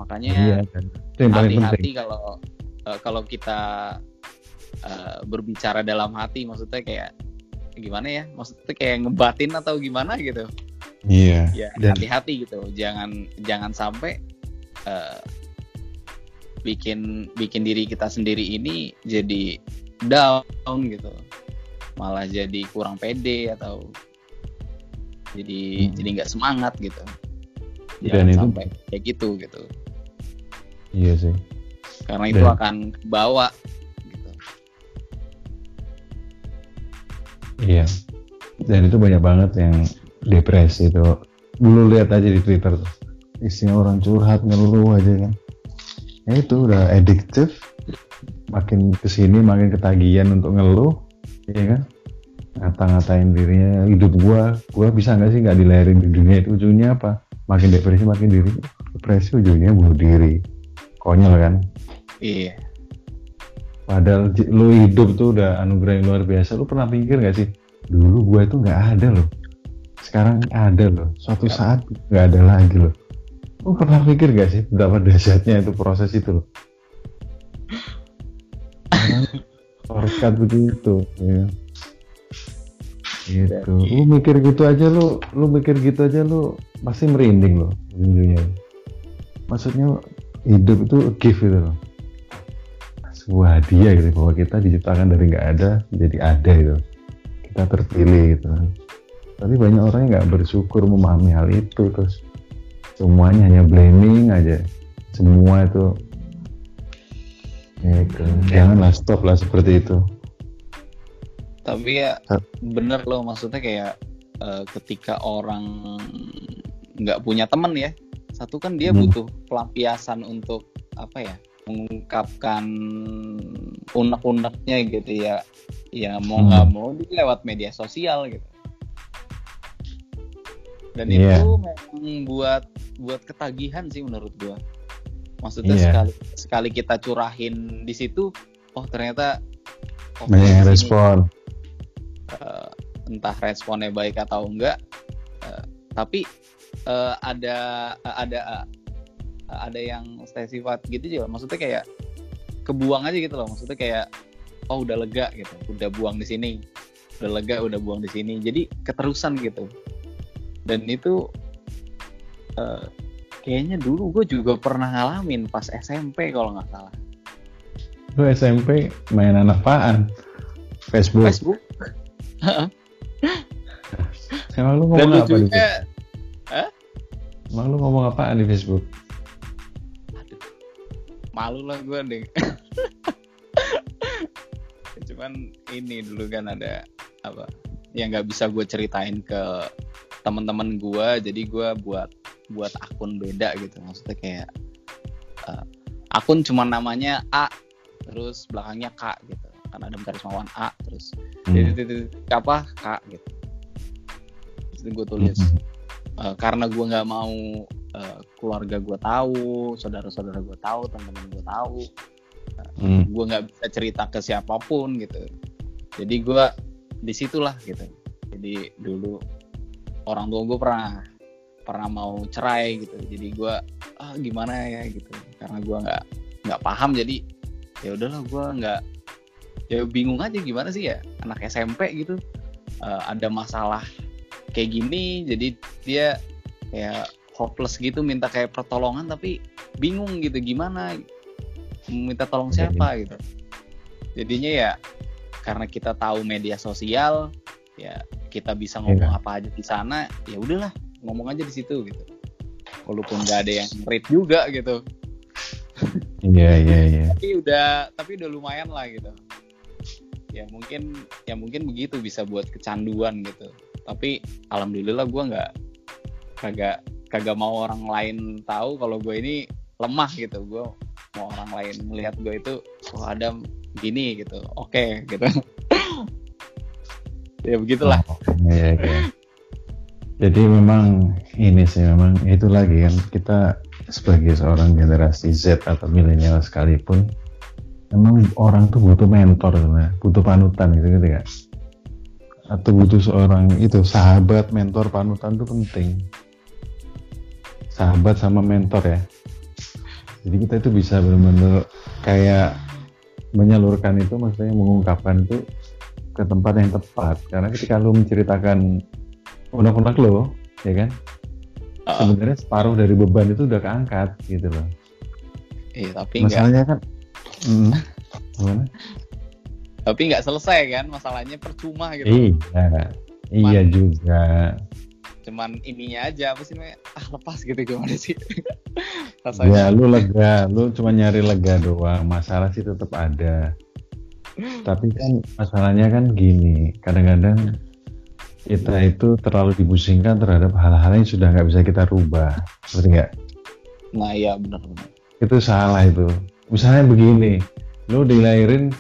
Makanya iya kan. Hati-hati kalau eh, kalau kita eh, berbicara dalam hati maksudnya kayak gimana ya? Maksudnya kayak ngebatin atau gimana gitu. Iya. Ya dan hati-hati gitu. Jangan jangan sampai eh, bikin bikin diri kita sendiri ini jadi down gitu. Malah jadi kurang pede atau jadi Hmm. jadi nggak semangat gitu. Dan jangan itu- sampai kayak gitu gitu. Iya sih. Karena itu Dan- akan bawa Iya. Dan itu banyak banget yang depresi itu. Dulu lihat aja di Twitter tuh. Isinya orang curhat ngeluh aja kan. Ya itu udah addictive. Makin ke sini makin ketagihan untuk ngeluh. Iya kan. Ngata-ngatain dirinya hidup gua, gua bisa nggak sih nggak dilahirin di dunia itu ujungnya apa? Makin depresi makin diri depresi ujungnya bunuh diri. Konyol kan? iya Padahal lu hidup tuh udah anugerah yang luar biasa. Lu pernah pikir gak sih? Dulu gua itu nggak ada loh. Sekarang ada loh. Suatu saat nggak ada lagi loh. Lu pernah pikir gak sih betapa dahsyatnya itu proses itu loh? Shortcut begitu. Ya. Gitu. Lu mikir gitu aja lu, lu mikir gitu aja lu pasti merinding loh ujung-ujungnya. Maksudnya hidup itu gift gitu loh sebuah hadiah gitu bahwa kita diciptakan dari nggak ada jadi ada gitu kita terpilih gitu tapi banyak orang yang nggak bersyukur memahami hal itu terus semuanya hanya blaming aja semua itu ya itu janganlah stop lah seperti itu tapi ya Hah? bener loh maksudnya kayak eh, ketika orang nggak punya temen ya satu kan dia Hmm. butuh pelampiasan untuk apa ya mengungkapkan unek-uneknya gitu ya ya mau Hmm. nggak mau dia lewat media sosial gitu dan Iya. itu memang buat buat ketagihan sih menurut gua maksudnya Iya. sekali sekali kita curahin di situ oh ternyata oh, banyak yang respon eh, entah responnya baik atau enggak eh, tapi eh, ada ada eh, ada yang stay sifat gitu juga. Maksudnya kayak kebuang aja gitu loh. Maksudnya kayak oh udah lega gitu. Udah buang di sini. Udah lega udah buang di sini. Jadi keterusan gitu. Dan itu eh, kayaknya dulu gue juga pernah ngalamin pas SMP kalau nggak salah. Lu SMP main anak apaan? Facebook, Facebook. Emang lu dan ngomong apa di Facebook? emang lu ngomong apaan di Facebook malu lah gue deh cuman ini dulu kan ada apa yang nggak bisa gue ceritain ke teman-teman gue jadi gue buat buat akun beda gitu maksudnya kayak eh, akun cuma namanya A terus belakangnya K gitu kan ada garis bawahan A terus Hmm. apa K gitu terus gue tulis Hmm. Eh, karena gue nggak mau eh, keluarga gue tahu, saudara-saudara gue tahu, teman-teman gue tahu, Hmm. gue nggak bisa cerita ke siapa pun gitu. Jadi gue di situlah gitu. Jadi dulu orang tua gue pernah pernah mau cerai gitu. Jadi gue ah gimana ya gitu. Karena gue nggak nggak paham jadi ya udahlah gue nggak ya bingung aja gimana sih ya anak SMP gitu Eh, ada masalah kayak gini jadi dia kayak hopeless gitu minta kayak pertolongan tapi bingung gitu gimana? Minta tolong Iya, siapa gitu. Jadinya ya karena kita tahu media sosial ya kita bisa ngomong Iya. apa aja di sana ya udahlah ngomong aja di situ gitu. Walaupun nggak ada yang read juga gitu. Iya iya iya. Tapi udah tapi udah lumayan lah gitu. Ya mungkin ya mungkin begitu bisa buat kecanduan gitu tapi alhamdulillah gue nggak kagak kagak mau orang lain tahu kalau gue ini lemah gitu. Gue mau orang lain melihat gue itu oh Adam gini gitu. Oke gitu. Ya begitulah. Iya, iya. Jadi memang ini sih memang itu lagi kan kita sebagai seorang generasi Z atau milenial sekalipun memang orang tuh butuh mentor sebenarnya, butuh panutan gitu gitu kan. Atau butuh seorang itu sahabat mentor panutan itu penting. Sahabat sama mentor ya. Jadi kita itu bisa benar-benar kayak menyalurkan itu maksudnya mengungkapkan itu ke tempat yang tepat. Karena ketika lu menceritakan unek-unek lo ya kan? Uh. sebenarnya separuh dari beban itu udah keangkat gitu loh. Iya tapi masalahnya enggak. kan gimana tapi nggak selesai kan masalahnya percuma gitu. Iya cuman, iya juga. cuman ininya aja apa sih ah lepas gitu gimana sih? Rasanya. Ya lu lega lu cuma nyari lega doang masalah sih tetap ada. Tapi kan masalahnya kan gini kadang-kadang kita itu terlalu dibusingkan terhadap hal-hal yang sudah nggak bisa kita rubah seperti nggak? Nah iya benar-benar itu salah itu. Misalnya begini lu dilahirin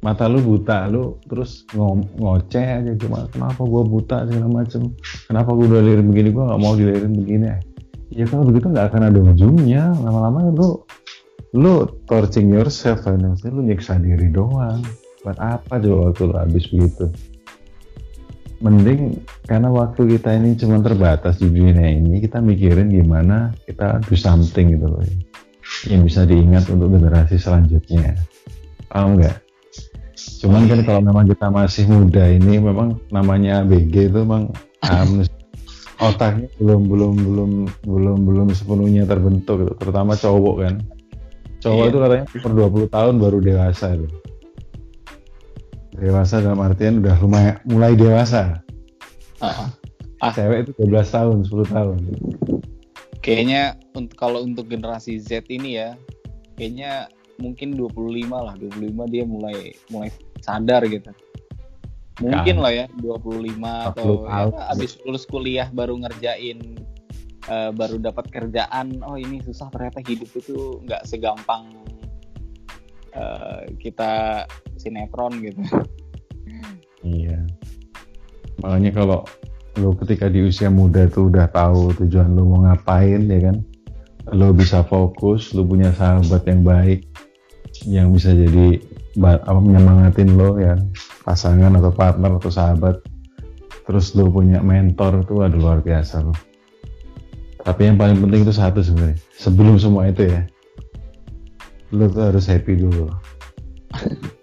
mata lu buta lu terus ngo ngoceh aja cuma kenapa gua buta? segala macem. Kenapa gua udah dilahirin begini? Gua nggak mau dilahirin begini. Ya kalau begitu nggak akan ada ujungnya. Lama-lama lu lu torching yourself kan? Maksudnya lu nyiksa diri doang. Buat apa coba waktu lu habis begitu? Mending karena waktu kita ini cuma terbatas di dunia ini kita mikirin gimana kita do something gitu loh. Yang bisa diingat untuk generasi selanjutnya. Paham nggak Cuman kan kalau memang kita masih muda ini memang namanya ABG itu memang um, otaknya belum belum belum belum belum sepenuhnya terbentuk gitu. terutama cowok kan. Cowok iya. itu katanya per 20 tahun baru dewasa itu. Dewasa dalam artian udah lumayan mulai dewasa. Uh, ah. Cewek itu 12 tahun, 10 tahun. Kayaknya untuk kalau untuk generasi Z ini ya, kayaknya mungkin 25 lah 25 dia mulai mulai sadar gitu. Mungkin kan. lah ya 25 atau ya, abis lulus kuliah baru ngerjain uh, baru dapat kerjaan oh ini susah ternyata hidup itu nggak segampang uh, kita sinetron gitu. Iya. Makanya kalau lo ketika di usia muda tuh udah tahu tujuan lo mau ngapain ya kan? Lo bisa fokus lo punya sahabat yang baik yang bisa jadi apa menyemangatin lo ya. Pasangan atau partner atau sahabat. Terus lo punya mentor itu ada luar biasa lo. Tapi yang paling penting itu satu sebenarnya. Sebelum semua itu ya. Lo tuh harus happy dulu.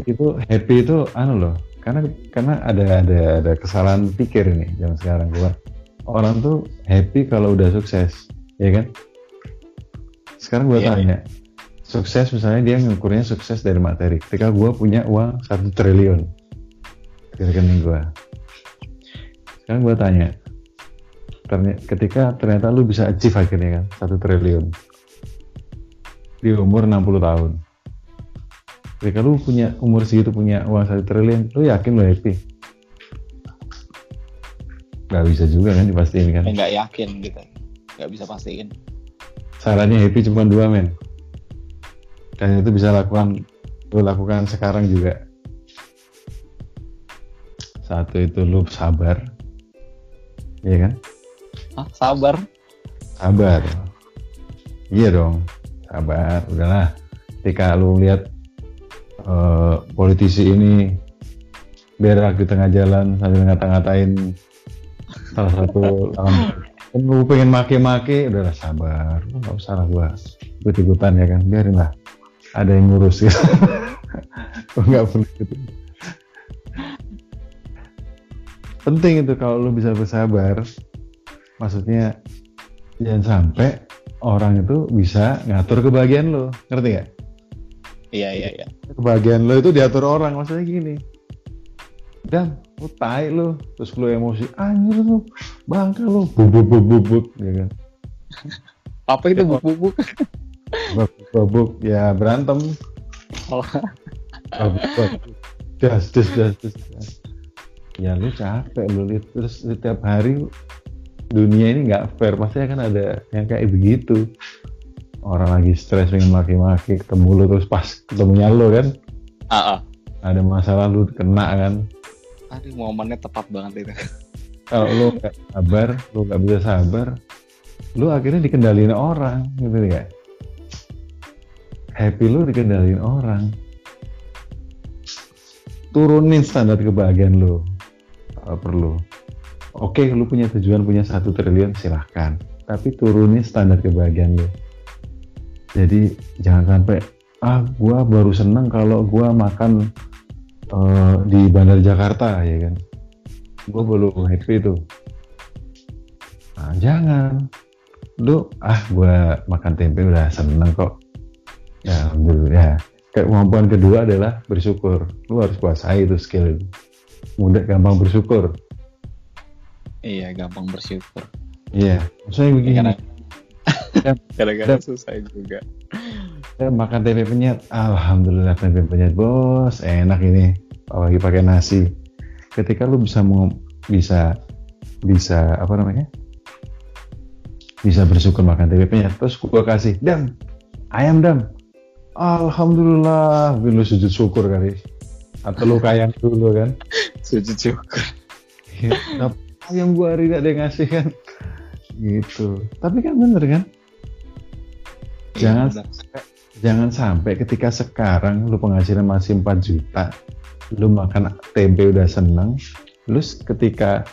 Itu happy itu anu loh karena karena ada ada ada kesalahan pikir ini zaman sekarang. Gua orang tuh happy kalau udah sukses ya kan? Sekarang gua yeah, tanya yeah sukses misalnya dia ngukurnya sukses dari materi. Ketika gue punya uang satu triliun. Di rekening gue sekarang gue tanya ketika ternyata lu bisa achieve akhirnya kan satu triliun. Di umur 60 tahun. Ketika lu punya umur segitu punya uang satu triliun lu yakin lu happy? Gak bisa juga kan dipastiin kan? Nggak yakin gitu. Nggak bisa pastiin. Sarannya happy cuma dua men dan itu bisa lakukan lu lakukan sekarang juga. Satu itu lu sabar. Iya kan? Ah, sabar? Sabar. Iya dong. Sabar. Udahlah. Ketika lu lihat uh, politisi ini berak di tengah jalan sambil ngata-ngatain salah satu kan lu pengen maki-maki udahlah sabar. Nggak usah lah gua ikut-ikutan ya kan? Biarin lah ada yang ngurus ya nggak perlu gitu. Penting itu kalau lo bisa bersabar. Maksudnya jangan sampai orang itu bisa ngatur kebahagiaan lo ngerti gak? iya iya iya. Kebahagiaan lo itu diatur orang. Maksudnya gini. Dan lu tai lu terus lu emosi anjir lu bangka lu bubuk bubuk bubuk ya kan. Apa itu bubuk bubuk babuk ya berantem. Oh. das das das das. Ya lu capek lu lihat terus setiap hari dunia ini nggak fair. Pasti akan ada yang kayak begitu. Orang lagi stres pengen maki-maki ketemu lu terus pas ketemunya lu kan? Uh -uh. ada masalah lu kena kan? Aduh momennya tepat banget itu. Kalau lu nggak sabar lu nggak bisa sabar lu akhirnya dikendaliin orang gitu ya happy lu dikendalin orang. Turunin standar kebahagiaan lo kalau perlu. Oke lu punya tujuan punya satu triliun silahkan. Tapi turunin standar kebahagiaan lo jadi jangan sampai ah gua baru seneng kalau gua makan uh, di Bandar Jakarta ya kan. Gua baru happy tuh. Nah, jangan. Lu ah gua makan tempe udah seneng kok ya alhamdulillah. Ya kemampuan kedua adalah bersyukur. Lu harus kuasai itu skill itu mudah gampang bersyukur. Iya gampang bersyukur. Iya. Saya begini. Karena- Ya, gara-gara Dan- susah juga. Saya makan tempe penyet. Alhamdulillah tempe penyet bos. Enak ini. Apalagi pakai nasi. Ketika lu bisa mau bisa bisa apa namanya? Bisa bersyukur makan tempe penyet. Terus gua kasih dam ayam dam alhamdulillah lu sujud syukur kali. Atau lu kayang dulu kan? Sujud syukur. Ya, ayam gua hari ada yang ngasih kan. Gitu. Tapi kan bener kan? Jangan- Iya, benar. jangan sampai ketika sekarang lu penghasilan masih 4 juta lu makan tempe udah seneng lu ketika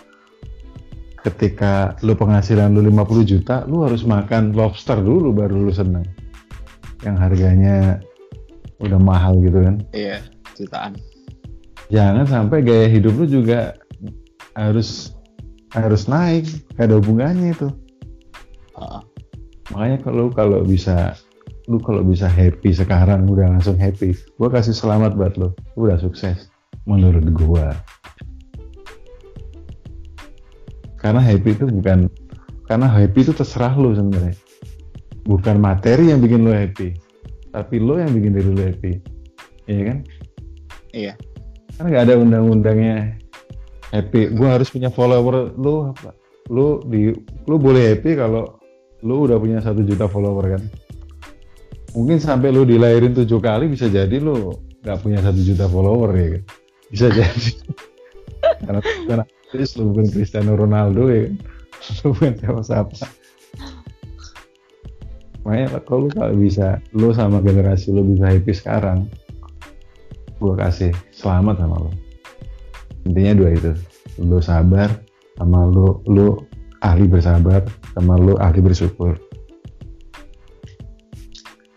ketika lu penghasilan lu 50 juta lu harus makan lobster dulu baru lu seneng yang harganya udah mahal gitu kan. Iya jutaan. Jangan sampai gaya hidup lu juga harus harus naik. Gak ada hubungannya itu. Heeh. makanya kalau kalau bisa lu kalau bisa happy sekarang udah langsung happy. Gua kasih selamat buat lu Lu. Udah sukses. Menurut gua. Karena happy itu bukan karena happy itu terserah lu sebenarnya bukan materi yang bikin lu happy tapi lu yang bikin diri lu happy. Iya kan? Iya. kan nggak ada undang-undangnya happy. Gua harus punya follower lu apa lu di lu boleh happy kalau lu udah punya satu juta follower kan? Mungkin sampai lu dilahirin tujuh kali bisa jadi lu nggak punya satu juta follower ya kan? Bisa jadi. Karena bukan artis lu bukan Cristiano Ronaldo ya kan? Lu bukan siapa-siapa makanya kalau lu kalau bisa lu sama generasi lu bisa happy sekarang gua kasih selamat sama lu. Intinya dua itu. Lu sabar sama lu lu ahli bersabar sama lu ahli bersyukur.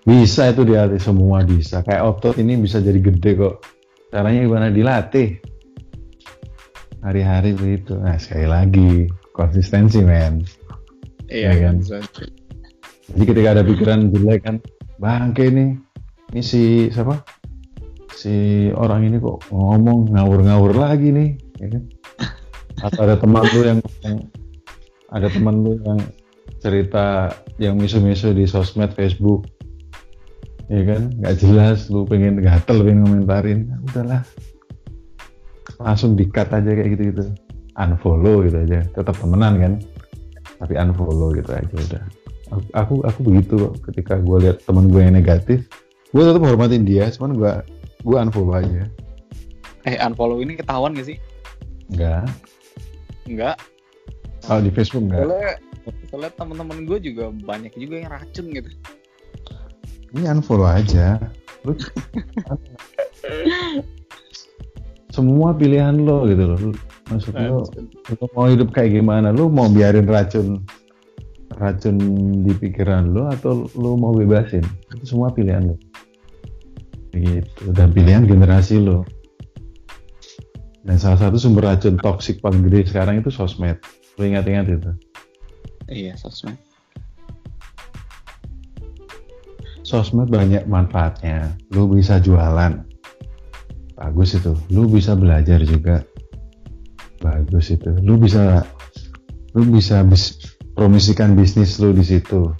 Bisa itu dilatih semua bisa. Kayak otot ini bisa jadi gede kok. Caranya gimana? Dilatih. Hari-hari begitu. Nah sekali lagi konsistensi men. Iya Iya kan? kan jadi ketika ada pikiran jelek kan bangke nih ini si siapa? Si orang ini kok ngomong ngawur-ngawur lagi nih ya kan? Atau ada teman lu yang, yang ada teman lu yang cerita yang misu-misu di sosmed Facebook. Ya kan? Nggak jelas lu pengen gatel pengen komentarin Nah, udahlah. Langsung di cut aja kayak gitu gitu unfollow gitu aja. Tetap temenan kan? Tapi unfollow gitu aja udah aku aku, aku begitu kok ketika gue lihat teman gue yang negatif. Gue tetap hormatin dia cuman gue gue unfollow aja. Eh unfollow ini ketahuan gak sih? Enggak. Enggak. Kalau di Facebook enggak? Soalnya soalnya teman-teman gue juga banyak juga yang racun gitu. Ini unfollow aja. Lu semua pilihan lo gitu loh. Maksud lo lu mau hidup kayak gimana? Lu mau biarin racun racun di pikiran lu atau lu mau bebasin? Itu semua pilihan lo gitu. Dan pilihan generasi lo dan salah satu sumber racun toksik paling gede sekarang itu sosmed. Lu ingat-ingat itu? Iya sosmed. Sosmed banyak manfaatnya. Lu bisa jualan. Bagus itu. Lu bisa belajar juga. Bagus itu. Lu bisa lu bisa bis, promosikan bisnis lu di situ.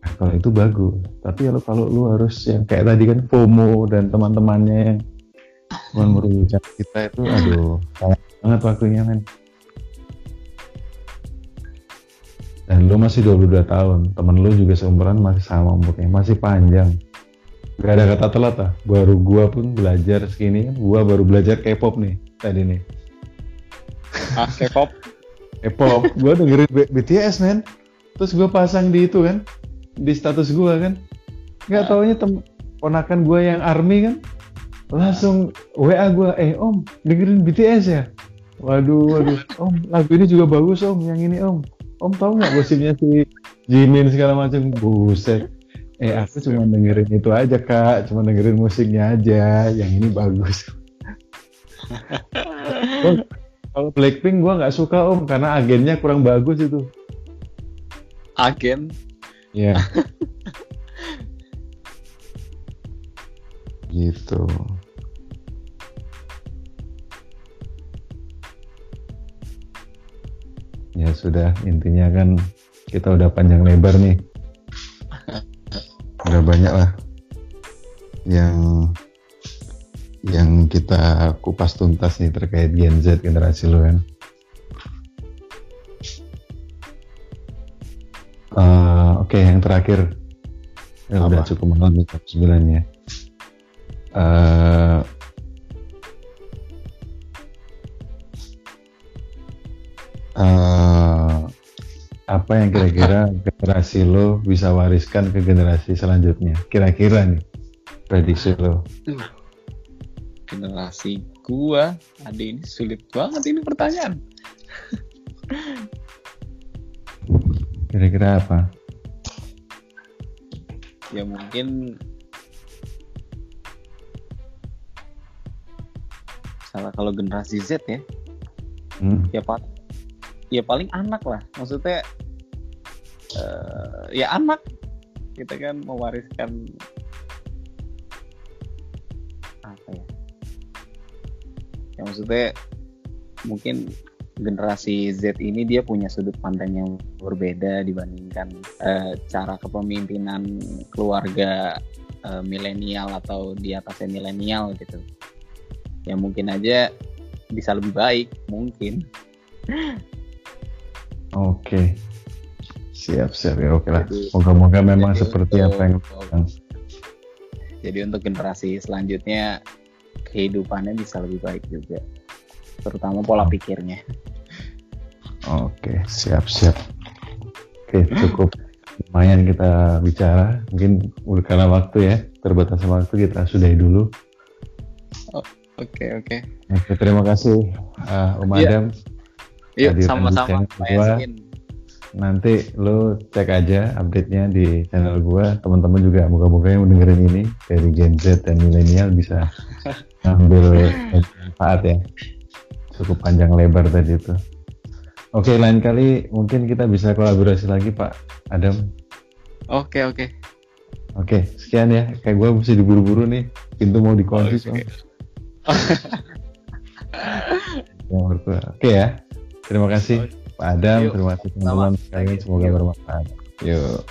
Nah, kalau itu bagus. Tapi kalau kalau lu harus yang kayak tadi kan FOMO dan teman-temannya yang cuma merugikan kita itu aduh sayang banget waktunya men. Dan lu masih 22 tahun. Temen lu juga seumuran masih sama umurnya masih panjang. Gak ada kata telat ah. Baru gua pun belajar segini kan gua baru belajar K-pop nih tadi nih. Ah K-pop K-pop. Gua dengerin B- BTS men. Terus gua pasang di itu kan. Di status gua kan. Nggak taunya tem ponakan gua yang army kan. Langsung WA gue eh om dengerin BTS ya? Waduh waduh. Om lagu ini juga bagus om yang ini om. Om tahu nggak gosipnya si Jimin segala macam? Buset. Eh aku cuma dengerin itu aja kak. Cuma dengerin musiknya aja. Yang ini bagus kalau Blackpink gue nggak suka om karena agennya kurang bagus itu. Agen? Ya gitu. Ya sudah intinya kan kita udah panjang lebar nih. Udah banyak lah yang yang kita kupas tuntas nih terkait Gen Z generasi lo kan uh, oke okay, yang terakhir ya udah cukup malam nih sembilannya uh, uh, apa yang kira-kira generasi lo bisa wariskan ke generasi selanjutnya? Kira-kira nih prediksi lo? Generasi gua, ada ini sulit banget ini pertanyaan. Kira-kira apa? Ya mungkin salah kalau generasi Z ya hmm. ya paling ya paling anak lah maksudnya uh, ya anak kita kan mewariskan ya maksudnya mungkin generasi Z ini dia punya sudut pandang yang berbeda dibandingkan uh, cara kepemimpinan keluarga uh, milenial atau di atasnya milenial gitu. Ya mungkin aja bisa lebih baik mungkin. Oke. Siap siap. Ya oke lah. Moga-moga memang seperti untuk, apa yang jadi untuk generasi selanjutnya kehidupannya bisa lebih baik juga terutama pola pikirnya oke siap siap oke cukup lumayan kita bicara mungkin karena waktu ya terbatas waktu kita sudahi dulu Oke oke. Oke terima kasih uh, Om yeah. Adam. Yuk sama-sama. Nanti lo cek aja update-nya di channel gua. Teman-teman juga moga-moga yang mendengarin ini dari Gen Z dan milenial bisa ngambil manfaat ya. Cukup panjang lebar tadi itu. Oke, lain kali mungkin kita bisa kolaborasi lagi Pak Adam. Oke, oke. Oke, sekian ya. Kayak gue mesti diburu-buru nih. Pintu mau dikunci. Okay yang Oke ya. Terima kasih Pak Adam, terima kasih teman-teman sekalian. Semoga bermanfaat. Yuk.